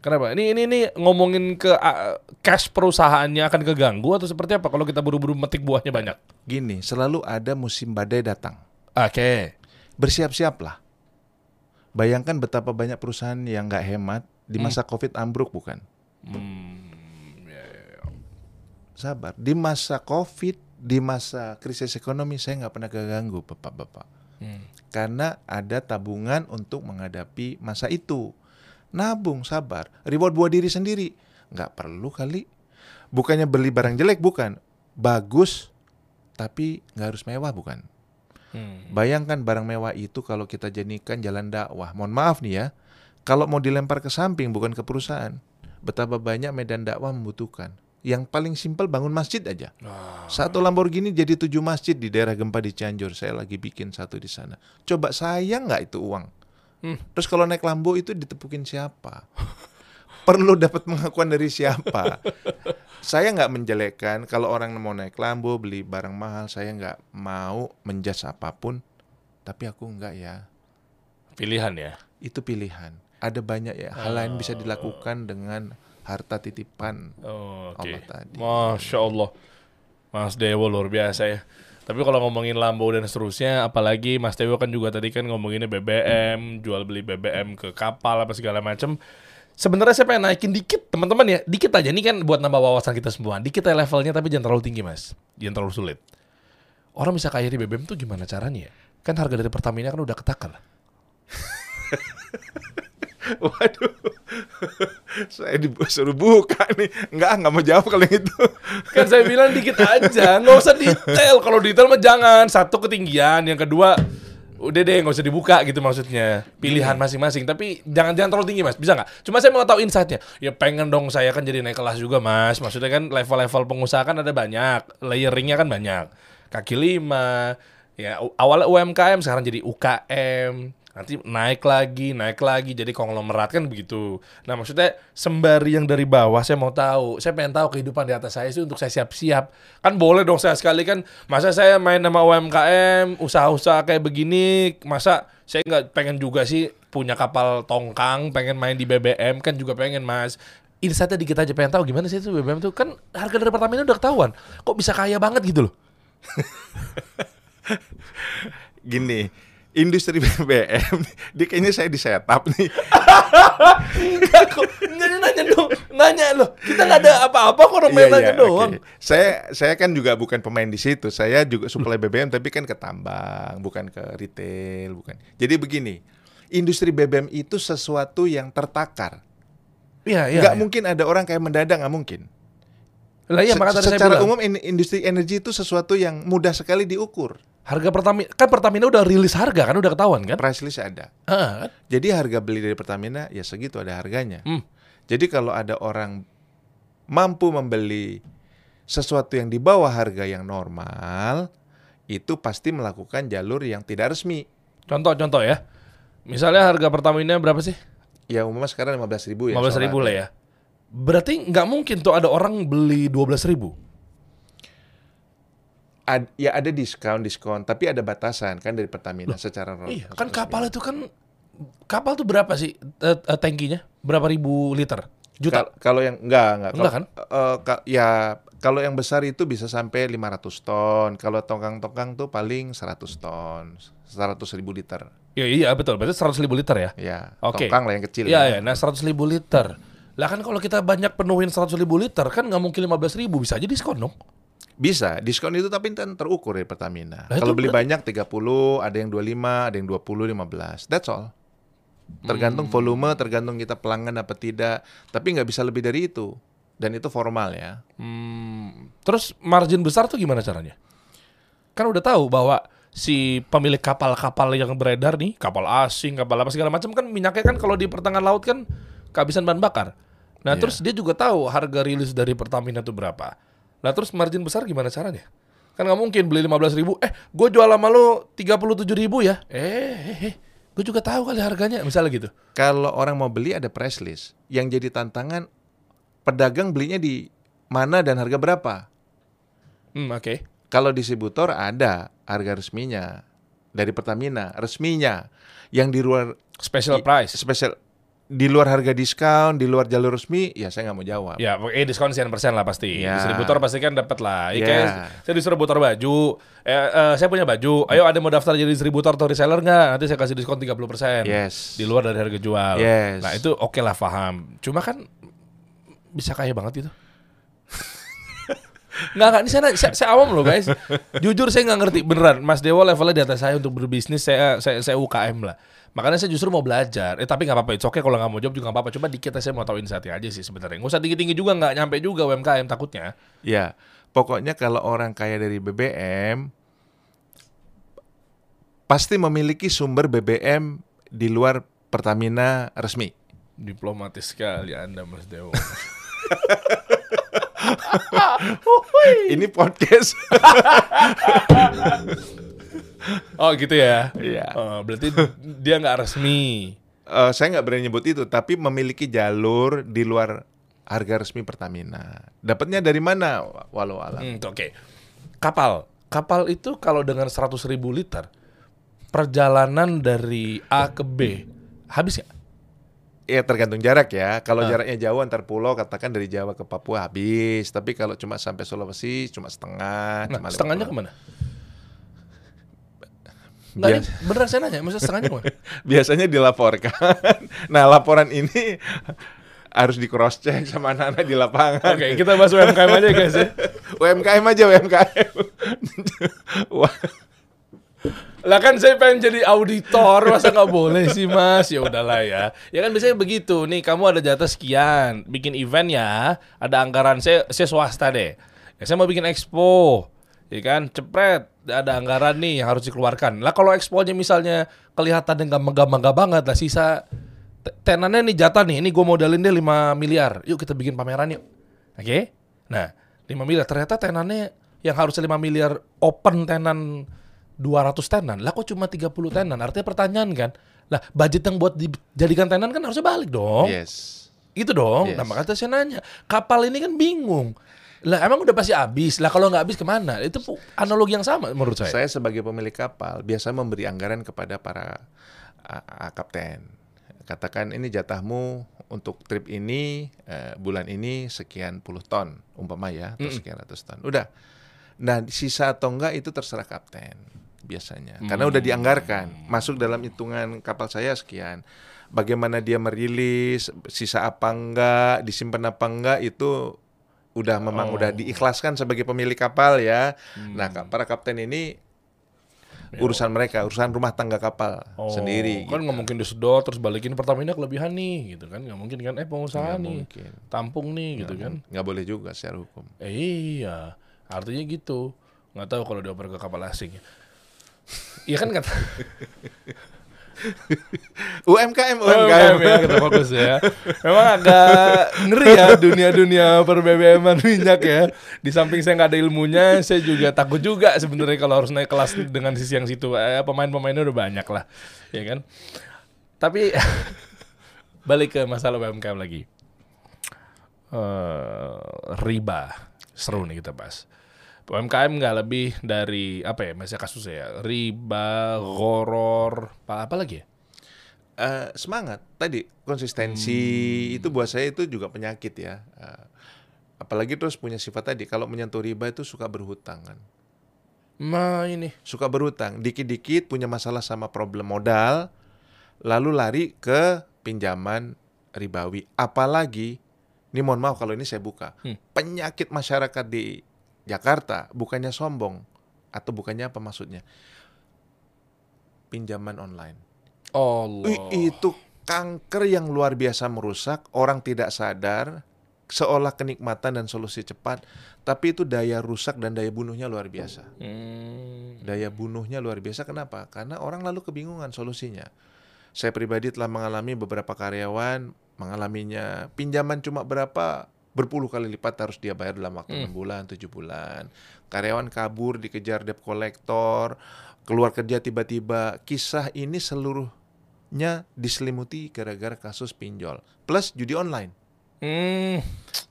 Kenapa? Ini ini ini ngomongin ke uh, cash perusahaannya akan keganggu atau seperti apa kalau kita buru-buru metik buahnya banyak? Gini, selalu ada musim badai datang. Oke. Bersiap-siaplah. Bayangkan betapa banyak perusahaan yang nggak hemat di masa COVID ambruk bukan? Sabar. Di masa COVID, di masa krisis ekonomi saya nggak pernah keganggu, bapak-bapak. Karena ada tabungan untuk menghadapi masa itu. Nabung, sabar. Reward buat diri sendiri. Nggak perlu kali. Bukannya beli barang jelek, bukan. Bagus, tapi nggak harus mewah, bukan. Hmm. Bayangkan barang mewah itu kalau kita jadikan jalan dakwah. Mohon maaf nih ya. Kalau mau dilempar ke samping bukan ke perusahaan. Betapa banyak medan dakwah membutuhkan. Yang paling simpel bangun masjid aja. Satu Lamborghini jadi tujuh masjid di daerah gempa di Cianjur. Saya lagi bikin satu di sana. Coba sayang nggak itu uang? Hmm. Terus kalau naik Lambo itu ditepukin siapa? Perlu dapat pengakuan dari siapa? saya nggak menjelekkan kalau orang mau naik Lambo beli barang mahal. Saya nggak mau menjas apa pun. Tapi aku nggak ya. Pilihan ya. Itu pilihan. Ada banyak ya hal lain bisa dilakukan dengan harta titipan Oh, Oke. Allah tadi. Masya Allah. Mas Dewo luar biasa ya. Tapi kalau ngomongin Lambo dan seterusnya, apalagi Mas Dewo kan juga tadi kan ngomonginnya BBM, jual beli BBM ke kapal apa segala macam. Sebenarnya saya pengen naikin dikit teman-teman ya, dikit aja. Ini kan buat nambah wawasan kita semua. Dikit aja levelnya tapi jangan terlalu tinggi mas, jangan terlalu sulit. Orang bisa kaya di BBM tuh gimana caranya ya? Kan harga dari Pertamina kan udah ketakar. Waduh, saya disuruh buka nih. Enggak, nggak mau jawab kalau itu. Kan saya bilang dikit aja, nggak usah detail. Kalau detail mah jangan. Satu ketinggian, yang kedua udah deh nggak usah dibuka gitu maksudnya. Pilihan masing-masing. Tapi jangan jangan terlalu tinggi mas, bisa nggak? Cuma saya mau tahu insightnya. Ya pengen dong saya kan jadi naik kelas juga mas. Maksudnya kan level-level pengusaha kan ada banyak, layeringnya kan banyak. Kaki lima, ya awalnya UMKM sekarang jadi UKM. Nanti naik lagi, naik lagi, jadi konglomerat kan begitu. Nah maksudnya sembari yang dari bawah saya mau tahu, saya pengen tahu kehidupan di atas saya itu untuk saya siap-siap. Kan boleh dong saya sekali kan, masa saya main sama UMKM, usaha-usaha kayak begini, masa saya nggak pengen juga sih punya kapal tongkang, pengen main di BBM kan juga pengen mas. Insightnya dikit aja pengen tahu gimana sih itu BBM tuh kan harga dari Pertamina udah ketahuan, kok bisa kaya banget gitu loh. Gini, industri BBM, dia kayaknya saya di setup nih. Nanya nanya dong, nanya loh. Kita nggak ada apa-apa kok orang main Iya, nanya iya, doang. Saya saya kan juga bukan pemain di situ. Saya juga suplai BBM tapi kan ke tambang, bukan ke retail, bukan. Jadi begini, industri BBM itu sesuatu yang tertakar. Iya iya. nggak iya. mungkin ada orang kayak mendadak, nggak mungkin. Lah iya Se- secara umum in- industri energi itu sesuatu yang mudah sekali diukur. Harga Pertamina kan Pertamina udah rilis harga kan udah ketahuan kan? Price list ada. Heeh, kan? Jadi harga beli dari Pertamina ya segitu ada harganya. Hmm. Jadi kalau ada orang mampu membeli sesuatu yang di bawah harga yang normal, itu pasti melakukan jalur yang tidak resmi. Contoh-contoh ya. Misalnya harga Pertamina berapa sih? Ya umumnya sekarang 15.000 ribu ya. 15 ribu lah ya. Berarti nggak mungkin tuh ada orang beli 12 ribu. Ad- ya ada diskon diskon, tapi ada batasan kan dari Pertamina secara ro- Iya, kan kapal itu kan kapal tuh berapa sih eh, eh, tankinya? Berapa ribu liter? Juta. Kal- kalau yang enggak enggak. Enggak Kalau- eh, ka- ya kalau yang besar itu bisa sampai 500 ton. Kalau tongkang-tongkang tuh paling 100 ton, 100 ribu liter. Ya iya betul, berarti 100 ribu liter ya. Ya, Oke. tongkang lah yang kecil. Iya, ya. ya. nah 100 ribu liter. Lah kan kalau kita banyak penuhin 100 ribu liter kan nggak mungkin 15 ribu, bisa aja diskon dong. Bisa, diskon itu tapi kan terukur dari Pertamina. Nah, Kalau beli banyak 30, ada yang 25, ada yang 20, 15. That's all. Hmm. Tergantung volume, tergantung kita pelanggan apa tidak. Tapi nggak bisa lebih dari itu. Dan itu formal ya. Hmm, terus margin besar tuh gimana caranya? Kan udah tahu bahwa si pemilik kapal-kapal yang beredar nih, kapal asing, kapal apa segala macam kan minyaknya kan kalau di pertengahan laut kan kehabisan bahan bakar. Nah, Iya. terus dia juga tahu harga rilis dari Pertamina itu berapa. Nah, terus margin besar gimana caranya? Kan nggak mungkin beli 15 ribu, eh gue jual sama lo 37 ribu ya. Eh, eh, eh gue juga tahu kali harganya, misalnya gitu. Kalau orang mau beli ada price list. Yang jadi tantangan pedagang belinya di mana dan harga berapa. Hmm, oke. Kalau distributor ada harga resminya dari Pertamina, resminya. Yang di luar Special price. spesial di luar harga diskon, di luar jalur resmi, ya saya nggak mau jawab. Ya, eh diskon sekian persen lah pasti. Ya. Distributor pasti kan dapat lah. Ya, Ya. kayak saya distributor baju, eh, eh, saya punya baju. Ayo ada mau daftar jadi distributor atau reseller nggak? Nanti saya kasih diskon 30 persen. Yes. Di luar dari harga jual. Yes. Nah itu oke lah paham. Cuma kan bisa kaya banget itu. Nggak, nggak, ini saya, saya, saya awam loh guys. Jujur saya nggak ngerti beneran. Mas Dewo levelnya di atas saya untuk berbisnis. Saya saya, saya UKM lah. Makanya saya justru mau belajar. Eh tapi nggak apa-apa. It's okay kalau nggak mau jawab juga nggak apa-apa. Coba dikit saya mau tahu insight aja sih sebenarnya. Nggak usah tinggi-tinggi juga nggak nyampe juga UMKM takutnya. Ya, pokoknya kalau orang kaya dari BBM pasti memiliki sumber BBM di luar Pertamina resmi. Diplomatis sekali Anda Mas Dewo. Ini podcast. oh gitu ya. Iya. Oh, berarti dia nggak resmi. Eh, saya nggak berani nyebut itu, tapi memiliki jalur di luar harga resmi Pertamina. Dapatnya dari mana? Walau alam. Hmm, Oke. Kapal. Kapal itu kalau dengan 100 ribu liter, perjalanan dari A ke B, habis nggak? Ya tergantung jarak ya. Kalau Ah. jaraknya jauh antar pulau, katakan dari Jawa ke Papua habis. Tapi kalau cuma sampai Sulawesi, cuma setengah. Nah, cuma setengahnya ke mana? Nggak, Bias- ini beneran saya nanya, maksudnya setengahnya ke mana? biasanya dilaporkan. nah laporan ini harus di cross check sama anak-anak di lapangan. Oke, kita bahas UMKM aja guys ya. UMKM aja UMKM. Wah, Lah kan saya pengen jadi auditor, masa nggak boleh sih mas? Ya udahlah ya. Ya kan biasanya begitu. Nih kamu ada jatah sekian, bikin event ya, ada anggaran saya, saya swasta deh. Ya, saya mau bikin expo, ya kan, cepret, ada anggaran nih yang harus dikeluarkan. Lah kalau exponya misalnya kelihatan nggak megah-megah banget, lah sisa te- tenannya nih jatah nih, ini gue modalin deh 5 miliar. Yuk kita bikin pameran yuk. Oke? Nah, 5 miliar ternyata tenannya yang harusnya 5 miliar open tenan 200 tenan. Lah kok cuma 30 tenan? Artinya pertanyaan kan. Lah budget yang buat dijadikan tenan kan harusnya balik dong. yes. Itu dong. Yes. Nah makanya saya nanya. Kapal ini kan bingung. Lah emang udah pasti habis. Lah kalau nggak habis ke mana? Itu analogi yang sama menurut saya. Saya sebagai pemilik kapal biasa memberi anggaran kepada para uh, uh, kapten. Katakan ini jatahmu untuk trip ini eh, bulan ini sekian puluh ton umpama ya atau sekian ratus ton. Udah. Nah sisa atau enggak itu terserah kapten biasanya. Karena udah dianggarkan masuk dalam hitungan kapal saya sekian. Bagaimana dia merilis sisa apa enggak disimpan apa enggak itu udah memang udah diikhlaskan sebagai pemilik kapal ya. Nah, ka- para kapten ini urusan mereka, urusan rumah tangga kapal Oh, sendiri. kan gitu. nggak mungkin disedot terus balikin Pertamina kelebihan nih gitu kan nggak mungkin kan eh pengusaha Nggak nih mungkin. tampung nih gitu kan Nggak boleh juga secara hukum. eh, iya artinya gitu nggak tahu kalau dioper ke kapal asing Iya kan kata UMKM, UMKM UMKM. ya kita fokus ya. Memang agak ngeri ya dunia-dunia per BBM minyak ya. Di samping saya nggak ada ilmunya, saya juga takut juga sebenarnya kalau harus naik kelas dengan sisi yang situ. Eh, pemain-pemainnya udah banyak lah, ya kan. Tapi balik ke masalah UMKM lagi. Eh, riba seru nih kita bahas. UMKM nggak lebih dari apa ya, masih kasusnya ya, riba, goror, apa, apa lagi ya? Eh, semangat tadi konsistensi Hmm. itu buat saya itu juga penyakit ya. Eh, apalagi terus punya sifat tadi kalau menyentuh riba itu suka berhutang kan. Nah ini Suka berhutang, dikit-dikit punya masalah sama problem modal, lalu lari ke pinjaman ribawi. Apalagi, ini mohon maaf kalau ini saya buka, Hmm. penyakit masyarakat di Jakarta bukannya sombong atau bukannya apa maksudnya? Pinjaman online. Allah. Itu kanker yang luar biasa merusak, orang tidak sadar, seolah kenikmatan dan solusi cepat, tapi itu daya rusak dan daya bunuhnya luar biasa. Hmm. Daya bunuhnya luar biasa. Kenapa? Karena orang lalu kebingungan solusinya. Saya pribadi telah mengalami beberapa karyawan mengalaminya pinjaman cuma berapa berpuluh kali lipat harus dia bayar dalam waktu enam bulan, tujuh bulan. Karyawan kabur dikejar debt collector, keluar kerja tiba-tiba. Kisah ini seluruhnya diselimuti gara-gara kasus pinjol plus judi online. Hmm.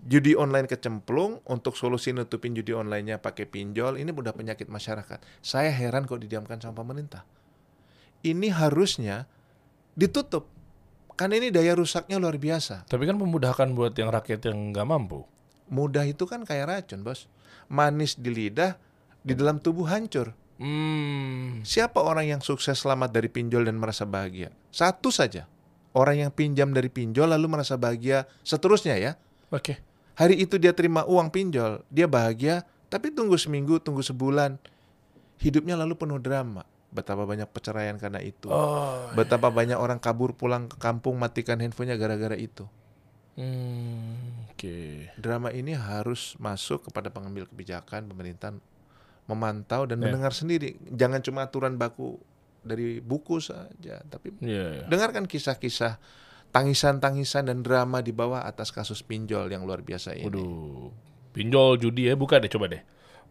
Judi online kecemplung untuk solusi nutupin judi online-nya pakai pinjol ini udah penyakit masyarakat. Saya heran kok didiamkan sama pemerintah. Ini harusnya ditutup. Kan ini daya rusaknya luar biasa. Tapi kan memudahkan buat yang rakyat yang nggak mampu. Mudah itu kan kayak racun, Bos. Manis di lidah, di dalam tubuh hancur. Hmm. Siapa orang yang sukses selamat dari pinjol dan merasa bahagia? Satu saja. Orang yang pinjam dari pinjol lalu merasa bahagia seterusnya ya. Oke. Hari itu dia terima uang pinjol, dia bahagia, tapi tunggu seminggu, tunggu sebulan. Hidupnya lalu penuh drama. Betapa banyak perceraian karena itu. Oh. Betapa banyak orang kabur pulang ke kampung matikan handphonenya gara-gara itu. Hmm. Oke. Drama ini harus masuk kepada pengambil kebijakan pemerintahan memantau dan Ya. mendengar sendiri. Jangan cuma aturan baku dari buku saja, tapi Iya. iya. dengarkan kisah-kisah tangisan-tangisan dan drama di bawah atas kasus pinjol yang luar biasa ini. Waduh. Pinjol judi ya, buka deh coba deh.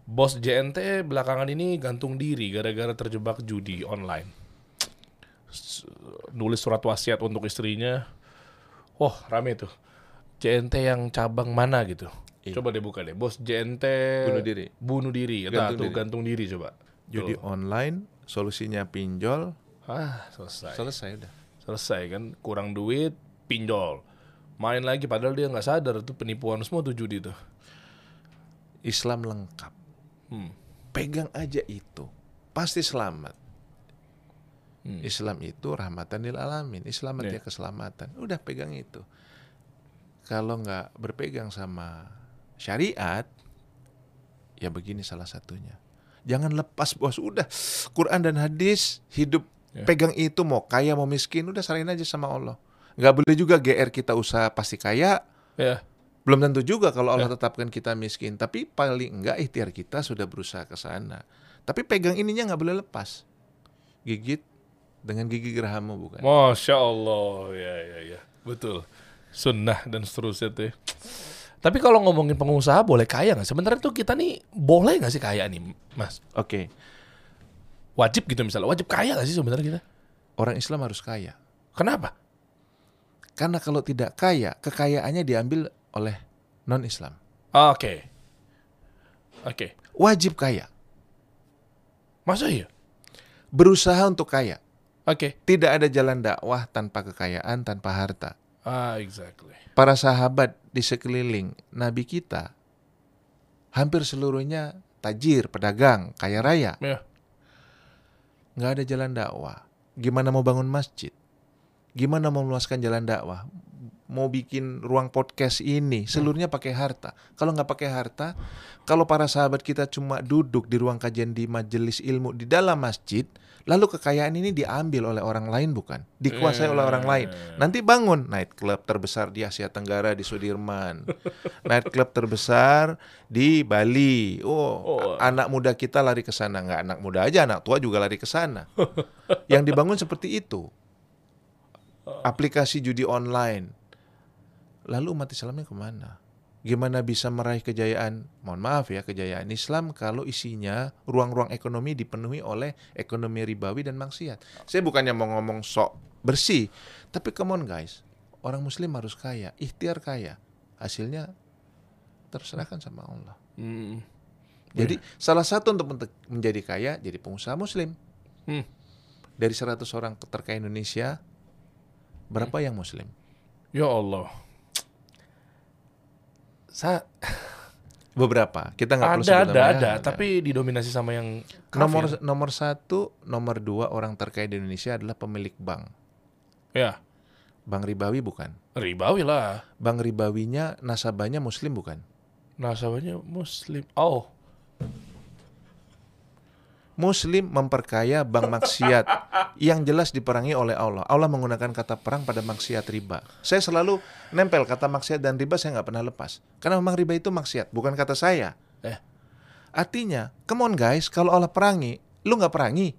Bos JNT belakangan ini gantung diri gara-gara terjebak judi online. Nulis surat wasiat untuk istrinya. Oh, rame tuh. JNT yang cabang mana gitu. Iya. Coba deh buka deh. Bos JNT Bunuh diri. Bunuh diri. Nah, Gantung tuh diri. gantung diri coba. Judi Tuh. online, solusinya pinjol, Ah, selesai. selesai udah. Selesai kan, kurang duit, pinjol. Main lagi padahal dia nggak sadar tuh penipuan semua tuh judi tuh. Islam lengkap. Hmm. Pegang aja itu, pasti selamat. Hmm. Islam itu rahmatan lil alamin. Islam artinya Iya. keselamatan. Udah pegang itu. Kalau nggak berpegang sama syariat, ya begini salah satunya. Jangan lepas bos. Udah Quran dan hadis hidup Ya. pegang itu mau kaya mau miskin udah serahin aja sama Allah. Nggak boleh juga GR kita usaha pasti kaya. Ya, Belum tentu juga kalau Allah tetapkan kita miskin. Tapi paling enggak ikhtiar kita sudah berusaha ke sana. Tapi pegang ininya nggak boleh lepas. Gigit dengan gigi gerahamu bukan? Masya Allah, ya ya ya, betul. Sunnah dan seterusnya tuh. ya. Tapi kalau ngomongin pengusaha boleh kaya nggak? Sebenarnya tuh kita nih boleh nggak sih kaya nih, Mas? Oke, Wajib gitu misalnya, wajib kaya nggak sih sebenarnya kita? orang Islam harus kaya. Kenapa? Karena kalau tidak kaya, kekayaannya diambil oleh non-Islam. Oke, oke. Wajib kaya. Masa iya? Berusaha untuk kaya. Oke. Tidak ada jalan dakwah tanpa kekayaan, tanpa harta. Ah, exactly. Para sahabat di sekeliling Nabi kita hampir seluruhnya tajir, pedagang, kaya raya. Ya. nggak ada jalan dakwah. Gimana mau bangun masjid? Gimana mau meluaskan jalan dakwah? Mau bikin ruang podcast ini, seluruhnya pakai harta. Kalau nggak pakai harta, kalau para sahabat kita cuma duduk di ruang kajian di majelis ilmu di dalam masjid, lalu kekayaan ini diambil oleh orang lain bukan? Dikuasai oleh orang lain. Nanti bangun night club terbesar di Asia Tenggara di Sudirman, night club terbesar di Bali. Oh, Oh. anak muda kita lari ke sana nggak anak muda aja, anak tua juga lari ke sana. Yang dibangun seperti itu. Aplikasi judi online. Lalu umat Islamnya ke mana? Gimana bisa meraih kejayaan? Mohon maaf ya, kejayaan Islam kalau isinya ruang-ruang ekonomi dipenuhi oleh ekonomi ribawi dan maksiat. Saya bukannya mau ngomong sok bersih, tapi come on guys, orang Muslim harus kaya, ikhtiar kaya. Hasilnya terserahkan sama Allah. Hmm. Jadi salah satu untuk menjadi kaya jadi pengusaha Muslim. Hmm. Dari 100 orang terkaya Indonesia, berapa yang Muslim? Ya Allah. Sa Beberapa. Kita nggak perlu ada ada namanya, ada, tapi didominasi sama yang kafir. nomor nomor satu, nomor dua orang terkaya di Indonesia adalah pemilik bank. ya Bank ribawi bukan. ribawi lah. Bank ribawinya nasabahnya Muslim bukan. Nasabahnya Muslim. Oh, Muslim memperkaya bank maksiat yang jelas diperangi oleh Allah. Allah menggunakan kata perang pada maksiat riba. Saya selalu nempel kata maksiat dan riba saya nggak pernah lepas. Karena memang riba itu maksiat, bukan kata saya. Eh. Artinya, come on guys, kalau Allah perangi, lu nggak perangi.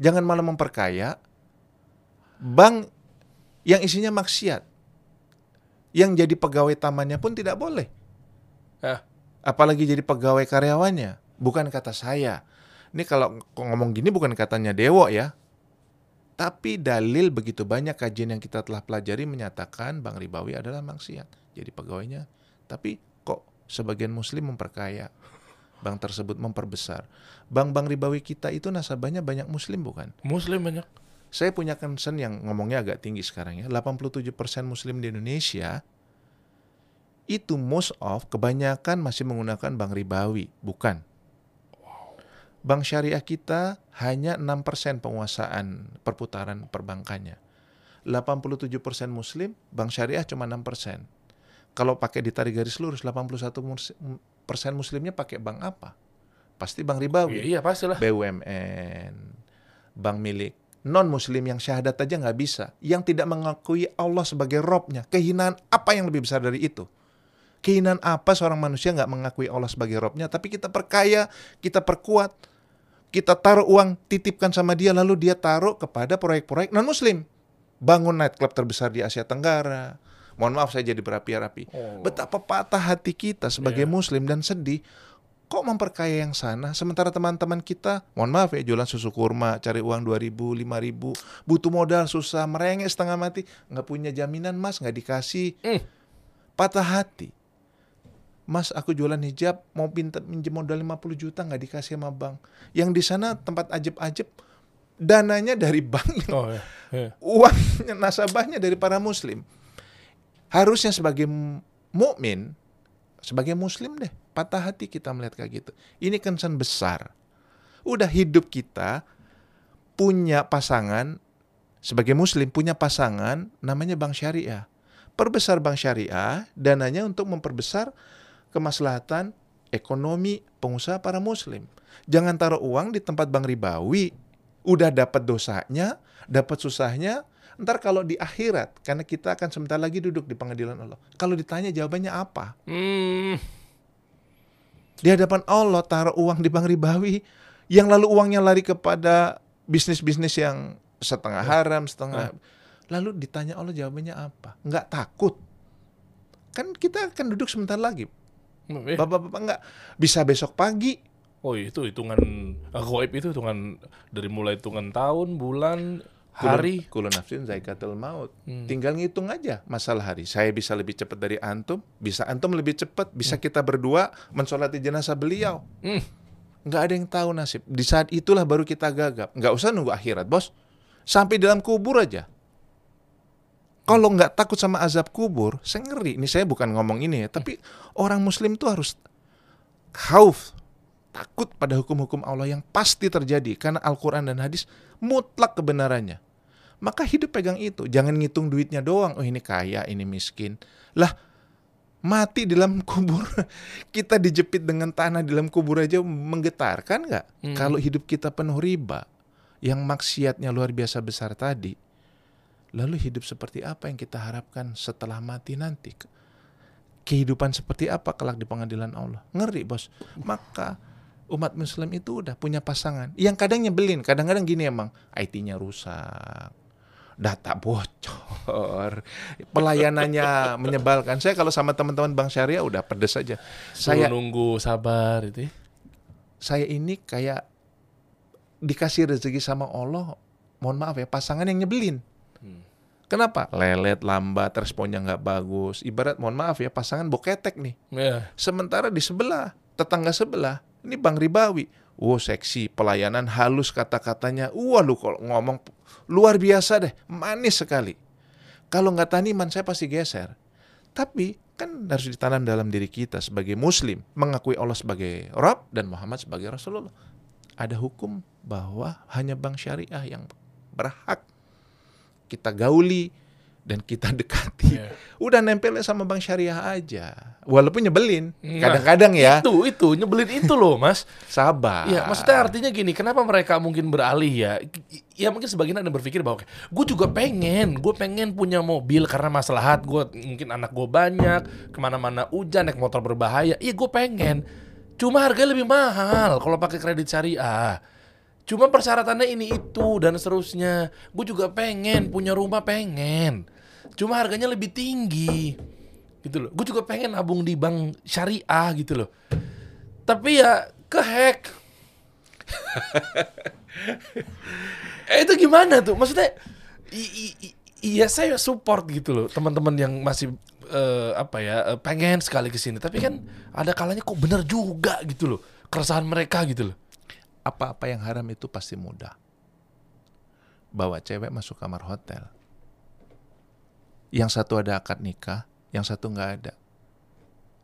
Jangan malah memperkaya bank yang isinya maksiat. Yang jadi pegawai tamannya pun tidak boleh. Ah. Apalagi jadi pegawai karyawannya. Bukan kata saya. Ini kalau ngomong gini bukan katanya Dewo ya. Tapi dalil begitu banyak kajian yang kita telah pelajari menyatakan bank ribawi adalah maksiat. Jadi pegawainya. Tapi kok sebagian muslim memperkaya. Bank tersebut memperbesar. Bank-bank ribawi kita itu nasabahnya banyak muslim bukan? Muslim banyak. Saya punya concern yang ngomongnya agak tinggi sekarang ya. 87% muslim di Indonesia itu most of kebanyakan masih menggunakan bank ribawi, bukan. Bank syariah kita hanya 6% penguasaan perputaran perbankannya. 87% muslim, bank syariah cuma 6%. Kalau pakai ditarik garis lurus 81% muslimnya pakai bank apa? Pasti bank ribawi. Iya, iya pastilah. BUMN, bank milik non muslim yang syahadat aja nggak bisa, yang tidak mengakui Allah sebagai Robnya, kehinaan apa yang lebih besar dari itu? Kehinaan apa seorang manusia nggak mengakui Allah sebagai Robnya, tapi kita perkaya, kita perkuat, kita taruh uang, titipkan sama dia, lalu dia taruh kepada proyek-proyek non muslim, bangun nightclub terbesar di Asia Tenggara. Mohon maaf saya jadi berapi-api. Oh. Betapa patah hati kita sebagai Iya. muslim dan sedih kok memperkaya yang sana sementara teman-teman kita mohon maaf ya jualan susu kurma cari uang 2000 5000 butuh modal susah merengek setengah mati nggak punya jaminan mas nggak dikasih Hmm. patah hati mas aku jualan hijab mau pinta minjem modal 50 juta nggak dikasih sama bank yang di sana tempat ajeb-ajeb dananya dari bank Oh iya. iya. uangnya nasabahnya dari para muslim. Harusnya sebagai mu- mukmin, sebagai muslim deh, patah hati kita melihat kayak gitu. Ini concern besar. Udah hidup kita punya pasangan sebagai muslim punya pasangan namanya bank syariah. Perbesar bank syariah dananya untuk memperbesar kemaslahatan ekonomi pengusaha para muslim. Jangan taruh uang di tempat bank ribawi. Udah dapat dosanya, dapat susahnya, ntar kalau di akhirat, karena kita akan sebentar lagi duduk di pengadilan Allah. Kalau ditanya jawabannya apa? Hmm. Di hadapan Allah taruh uang di bank ribawi, yang lalu uangnya lari kepada bisnis-bisnis yang setengah haram, setengah. Lalu ditanya Allah jawabannya apa? Nggak takut. Kan kita akan duduk sebentar lagi. Eh, Bapak-bapak nggak bisa besok pagi. Oh itu hitungan uh, goib itu hitungan dari mulai hitungan tahun, bulan, hari. Kulun nafsin zaikatul maut. Hmm. Tinggal ngitung aja masalah hari. Saya bisa lebih cepat dari antum, bisa antum lebih cepat, bisa kita berdua mensolati jenazah beliau. Hmm. Nggak ada yang tahu nasib. Di saat itulah baru kita gagap. Nggak usah nunggu akhirat, bos. Sampai dalam kubur aja. Kalau nggak takut sama azab kubur, saya ngeri. Ini saya bukan ngomong ini ya, tapi orang muslim tuh harus khauf, takut pada hukum-hukum Allah yang pasti terjadi karena Al-Qur'an dan hadis mutlak kebenarannya. Maka hidup pegang itu, jangan ngitung duitnya doang. Oh, ini kaya, ini miskin. Lah, mati dalam kubur. Kita dijepit dengan tanah di dalam kubur aja menggetarkan nggak? Hmm. Kalau hidup kita penuh riba, yang maksiatnya luar biasa besar tadi, lalu hidup seperti apa yang kita harapkan setelah mati nanti? Kehidupan seperti apa kelak di pengadilan Allah? Ngeri bos. Maka umat muslim itu udah punya pasangan. Yang kadang nyebelin, kadang-kadang gini emang, IT-nya rusak, data bocor, pelayanannya menyebalkan. Saya kalau sama teman-teman Bank Syariah udah pedes aja. Suruh Saya nunggu sabar itu. ya. saya ini kayak dikasih rezeki sama Allah, mohon maaf ya, pasangan yang nyebelin. Kenapa? Lelet, lambat, responnya nggak bagus. Ibarat, mohon maaf ya, pasangan boketek nih. Ya. Sementara di sebelah, tetangga sebelah, ini Bang Ribawi. Wow, seksi, pelayanan halus kata-katanya. Wah, lu kalau ngomong luar biasa deh, manis sekali. Kalau nggak taniman, saya pasti geser. Tapi kan harus ditanam dalam diri kita sebagai muslim, mengakui Allah sebagai Rabb dan Muhammad sebagai Rasulullah. Ada hukum bahwa hanya bank syariah yang berhak kita gauli dan kita dekati. Iya. Udah nempel sama bank syariah aja. Walaupun nyebelin. Nah, Kadang-kadang ya. Itu itu nyebelin itu loh, Mas. Sabar. Iya, maksudnya artinya gini, kenapa mereka mungkin beralih ya? Ya mungkin sebagian ada berpikir bahwa gue juga pengen, gue pengen punya mobil karena maslahat gue mungkin anak gue banyak, ke mana-mana hujan naik motor berbahaya. Iya gue pengen, cuma harganya lebih mahal kalau pakai kredit syariah. Cuma persyaratannya ini itu dan seterusnya. Gue juga pengen punya rumah pengen. Cuma harganya lebih tinggi. Gitu loh. Gue juga pengen nabung di bank syariah gitu loh. Tapi ya kehack. eh itu gimana tuh? Maksudnya iya saya support gitu loh teman-teman yang masih eh, apa ya eh, pengen sekali ke sini. Tapi kan ada kalanya kok bener juga gitu loh keresahan mereka gitu loh. Apa-apa yang haram itu pasti mudah. Bawa cewek masuk kamar hotel. Yang satu ada akad nikah, yang satu nggak ada.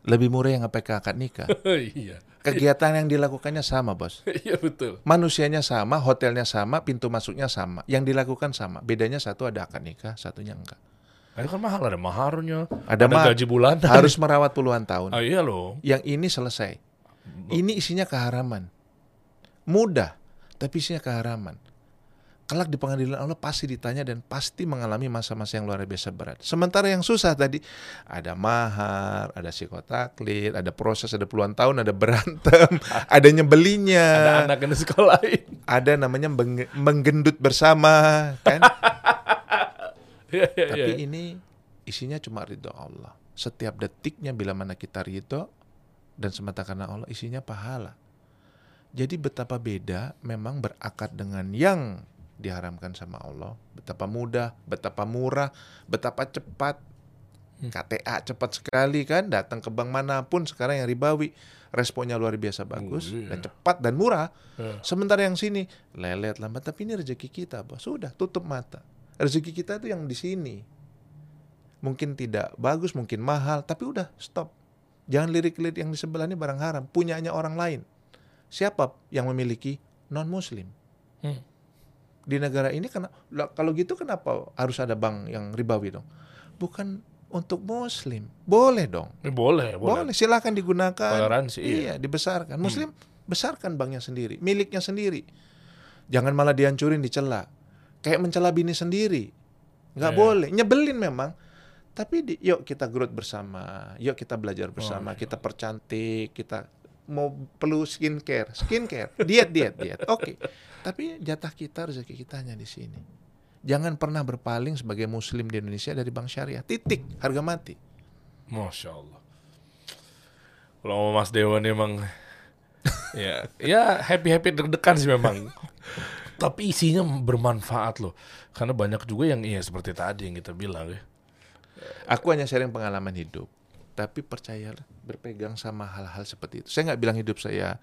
Lebih murah yang nggak pakai akad nikah. iya, Kegiatan yang dilakukannya sama, bos. iya betul. Manusianya sama, hotelnya sama, pintu masuknya sama. Yang dilakukan sama. Bedanya satu ada akad nikah, satunya enggak. Nah, Itu kan mahal ada maharnya, Ada ada, ma- gaji bulanan. Harus merawat puluhan tahun. Ah, iya loh. Yang ini selesai. Ini isinya keharaman. Mudah, tapi isinya keharaman. Kelak di pengadilan Allah pasti ditanya dan pasti mengalami masa-masa yang luar biasa berat. Sementara yang susah tadi ada mahar, ada psikotaklit, ada proses, ada puluhan tahun, ada berantem, ada nyebelinya, Ada anak yang disekolahin. ada namanya meng- menggendut bersama, kan? Iya, iya, Tapi iya. ini isinya cuma ridho Allah. Setiap detiknya bila mana kita ridho dan semata karena Allah isinya pahala. Jadi betapa beda memang berakad dengan yang diharamkan sama Allah. Betapa mudah, betapa murah, betapa cepat. KTA cepat sekali kan, datang ke bank mana pun sekarang yang ribawi. Responnya luar biasa bagus iya. dan cepat dan murah. Iya. Sementara yang sini lelet lambat, tapi ini rezeki kita, bos. Sudah tutup mata. Rezeki kita itu yang di sini. Mungkin tidak bagus, mungkin mahal, tapi udah stop. Jangan lirik-lirik yang di sebelah ini barang haram, punyanya orang lain. Siapa yang memiliki non muslim? Hmm. Di negara ini karena kalau gitu kenapa harus ada bank yang ribawi dong? Bukan untuk muslim. Boleh dong. Eh, boleh, boleh. Boleh, silakan digunakan. Toleransi, iya. Iya, dibesarkan. Muslim besarkan banknya sendiri, miliknya sendiri. Jangan malah dihancurin, dicela. Kayak mencela bini sendiri. Nggak Iya. boleh. Nyebelin memang. Tapi di, yuk kita growth bersama. Yuk kita belajar bersama. iya. Kita percantik, kita mau perlu skincare, skincare, diet, diet, diet. Oke. Tapi jatah kita rezeki kita hanya di sini. Jangan pernah berpaling sebagai muslim di Indonesia dari bank syariah. Titik, harga mati. Masya Allah. Kalau Mas Dewa nih emang ya ya happy happy deg-degan sih memang. Tapi isinya bermanfaat loh. Karena banyak juga yang iya seperti tadi yang kita bilang ya. Aku hanya sharing pengalaman hidup, tapi percayalah berpegang sama hal-hal seperti itu. Saya nggak bilang hidup saya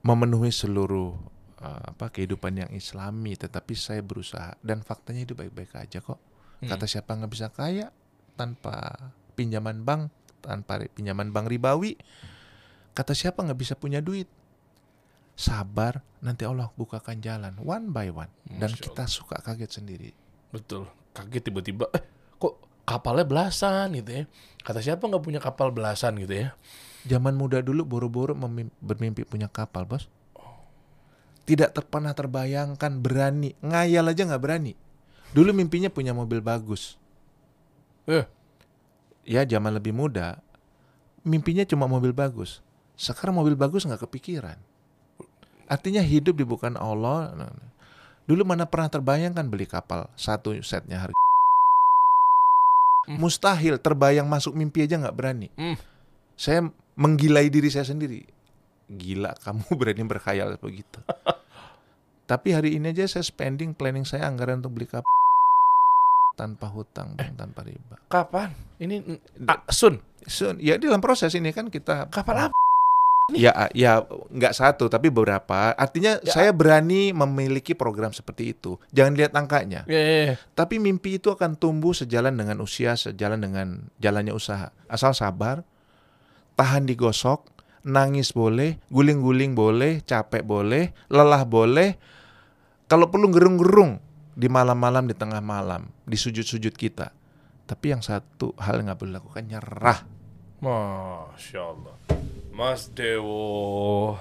memenuhi seluruh uh, apa kehidupan yang Islami, tetapi saya berusaha dan faktanya hidup baik-baik aja kok. Kata siapa nggak bisa kaya tanpa pinjaman bank, tanpa pinjaman bank ribawi. Kata siapa nggak bisa punya duit. Sabar, nanti Allah bukakan jalan one by one dan kita suka kaget sendiri. Betul. Kaget tiba-tiba eh kok kapalnya belasan gitu ya. Kata siapa nggak punya kapal belasan gitu ya. Zaman muda dulu buru-buru bermimpi punya kapal, bos. Tidak ter- pernah terbayangkan berani, ngayal aja nggak berani. Dulu mimpinya punya mobil bagus. Eh, Ya zaman lebih muda, mimpinya cuma mobil bagus. Sekarang mobil bagus nggak kepikiran. Artinya hidup dibukan Allah. Nah, nah. Dulu mana pernah terbayangkan beli kapal satu setnya harga. Mustahil terbayang masuk mimpi aja nggak berani. Hmm. Saya menggilai diri saya sendiri. Gila kamu berani berkhayal begitu. Tapi hari ini aja saya spending planning saya anggaran untuk beli kapal tanpa hutang, Bang, tanpa riba. kapan? Ini ah, Sun. Sun, ya dalam proses ini kan kita Kapal apa? Ya ya nggak satu tapi beberapa. Artinya Ya. saya berani memiliki program seperti itu. Jangan lihat angkanya. Ya, ya, ya. Tapi mimpi itu akan tumbuh sejalan dengan usia, sejalan dengan jalannya usaha. Asal sabar, tahan digosok, nangis boleh, guling-guling boleh, capek boleh, lelah boleh. Kalau perlu gerung-gerung di malam-malam, di tengah malam, di sujud-sujud kita. Tapi yang satu hal yang nggak boleh lakukan nyerah. Masya Allah. Mas Dewo.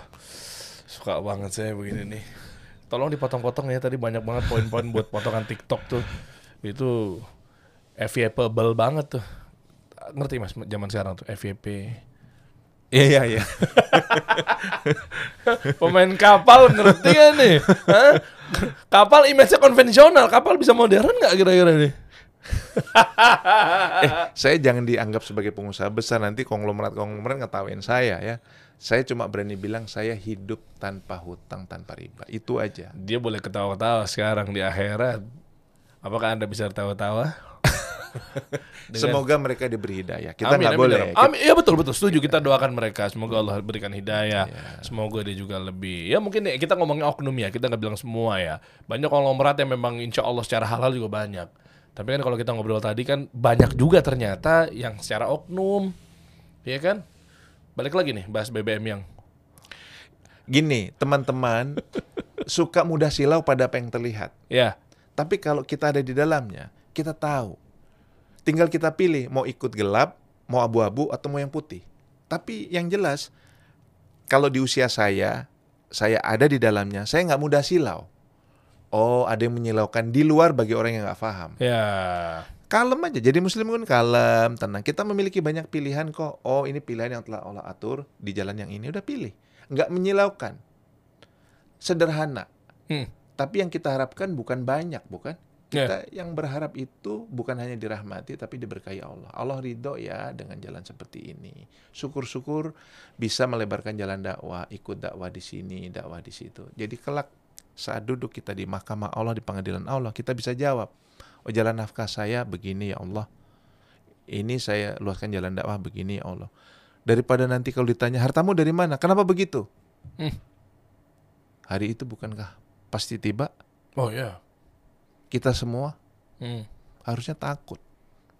Suka banget saya begini nih. Tolong dipotong-potong ya tadi banyak banget poin-poin buat potongan TikTok tuh. Itu FYP banget tuh. Ngerti Mas zaman sekarang tuh FYP. Iya iya iya. Pemain kapal ngerti gak nih? Hah? Kapal image-nya konvensional, kapal bisa modern nggak kira-kira nih? eh, saya jangan dianggap sebagai pengusaha besar nanti konglomerat konglomerat ngetawain saya ya. Saya cuma berani bilang saya hidup tanpa hutang tanpa riba. Itu aja. Dia boleh ketawa-tawa sekarang di akhirat. Apakah Anda bisa tertawa-tawa? Semoga mereka diberi hidayah. Kita nggak boleh. ya. Amin, iya betul betul setuju. Kita doakan mereka. Semoga Allah berikan hidayah. Semoga dia juga lebih. Ya mungkin ya, kita ngomongin oknum ya. Kita nggak bilang semua ya. Banyak konglomerat yang memang insya Allah secara halal juga banyak. Tapi kan kalau kita ngobrol tadi kan banyak juga ternyata yang secara oknum, Iya kan? Balik lagi nih bahas BBM yang Gini, teman-teman suka mudah silau pada apa yang terlihat. ya Tapi kalau kita ada di dalamnya, kita tahu. Tinggal kita pilih mau ikut gelap, mau abu-abu atau mau yang putih. Tapi yang jelas, kalau di usia saya, saya ada di dalamnya, saya nggak mudah silau. Oh, ada yang menyilaukan di luar bagi orang yang nggak paham. ya Kalem aja. Jadi muslim kan kalem, tenang. Kita memiliki banyak pilihan kok. Oh, ini pilihan yang telah Allah atur di jalan yang ini. Udah pilih. Nggak menyilaukan. Sederhana. Hmm. Tapi yang kita harapkan bukan banyak, bukan? Kita yang berharap itu bukan hanya dirahmati, tapi diberkahi Allah. Allah ridho ya dengan jalan seperti ini. Syukur-syukur bisa melebarkan jalan dakwah, ikut dakwah di sini, dakwah di situ. Jadi kelak saat duduk kita di mahkamah Allah, di pengadilan Allah, kita bisa jawab. Oh jalan nafkah saya begini ya Allah. Ini saya luaskan jalan dakwah begini ya Allah. Daripada nanti kalau ditanya hartamu dari mana? Kenapa begitu? Hmm. Hari itu bukankah pasti tiba? oh ya Kita semua Hmm. harusnya takut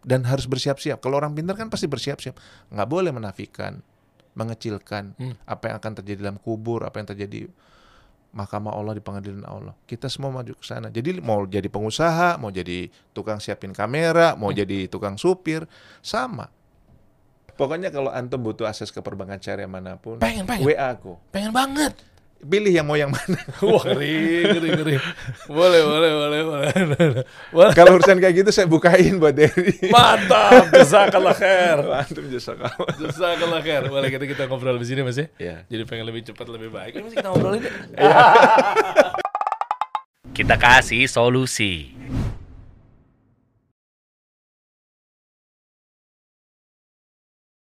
dan harus bersiap-siap. Kalau orang pintar kan pasti bersiap-siap. Nggak boleh menafikan, mengecilkan Hmm. apa yang akan terjadi dalam kubur, apa yang terjadi mahkamah Allah di pengadilan Allah. Kita semua maju ke sana. Jadi mau jadi pengusaha, mau jadi tukang siapin kamera, mau jadi tukang supir, sama. Pokoknya kalau antum butuh akses ke perbankan syariah mana pun, Pengen, pengen. WA aku. pengen banget Pilih yang mau yang mana. wah ngeri ngeri ngeri boleh boleh boleh boleh boleh kalau urusan kayak gitu saya bukain buat Derry. mantap jazakallah khair Antum jasa kawan. jazakallah khair boleh kita kita ngobrol di sini mas ya Ya. jadi pengen lebih cepat lebih baik ini masih kita ngobrolin ya? Kita kasih solusi.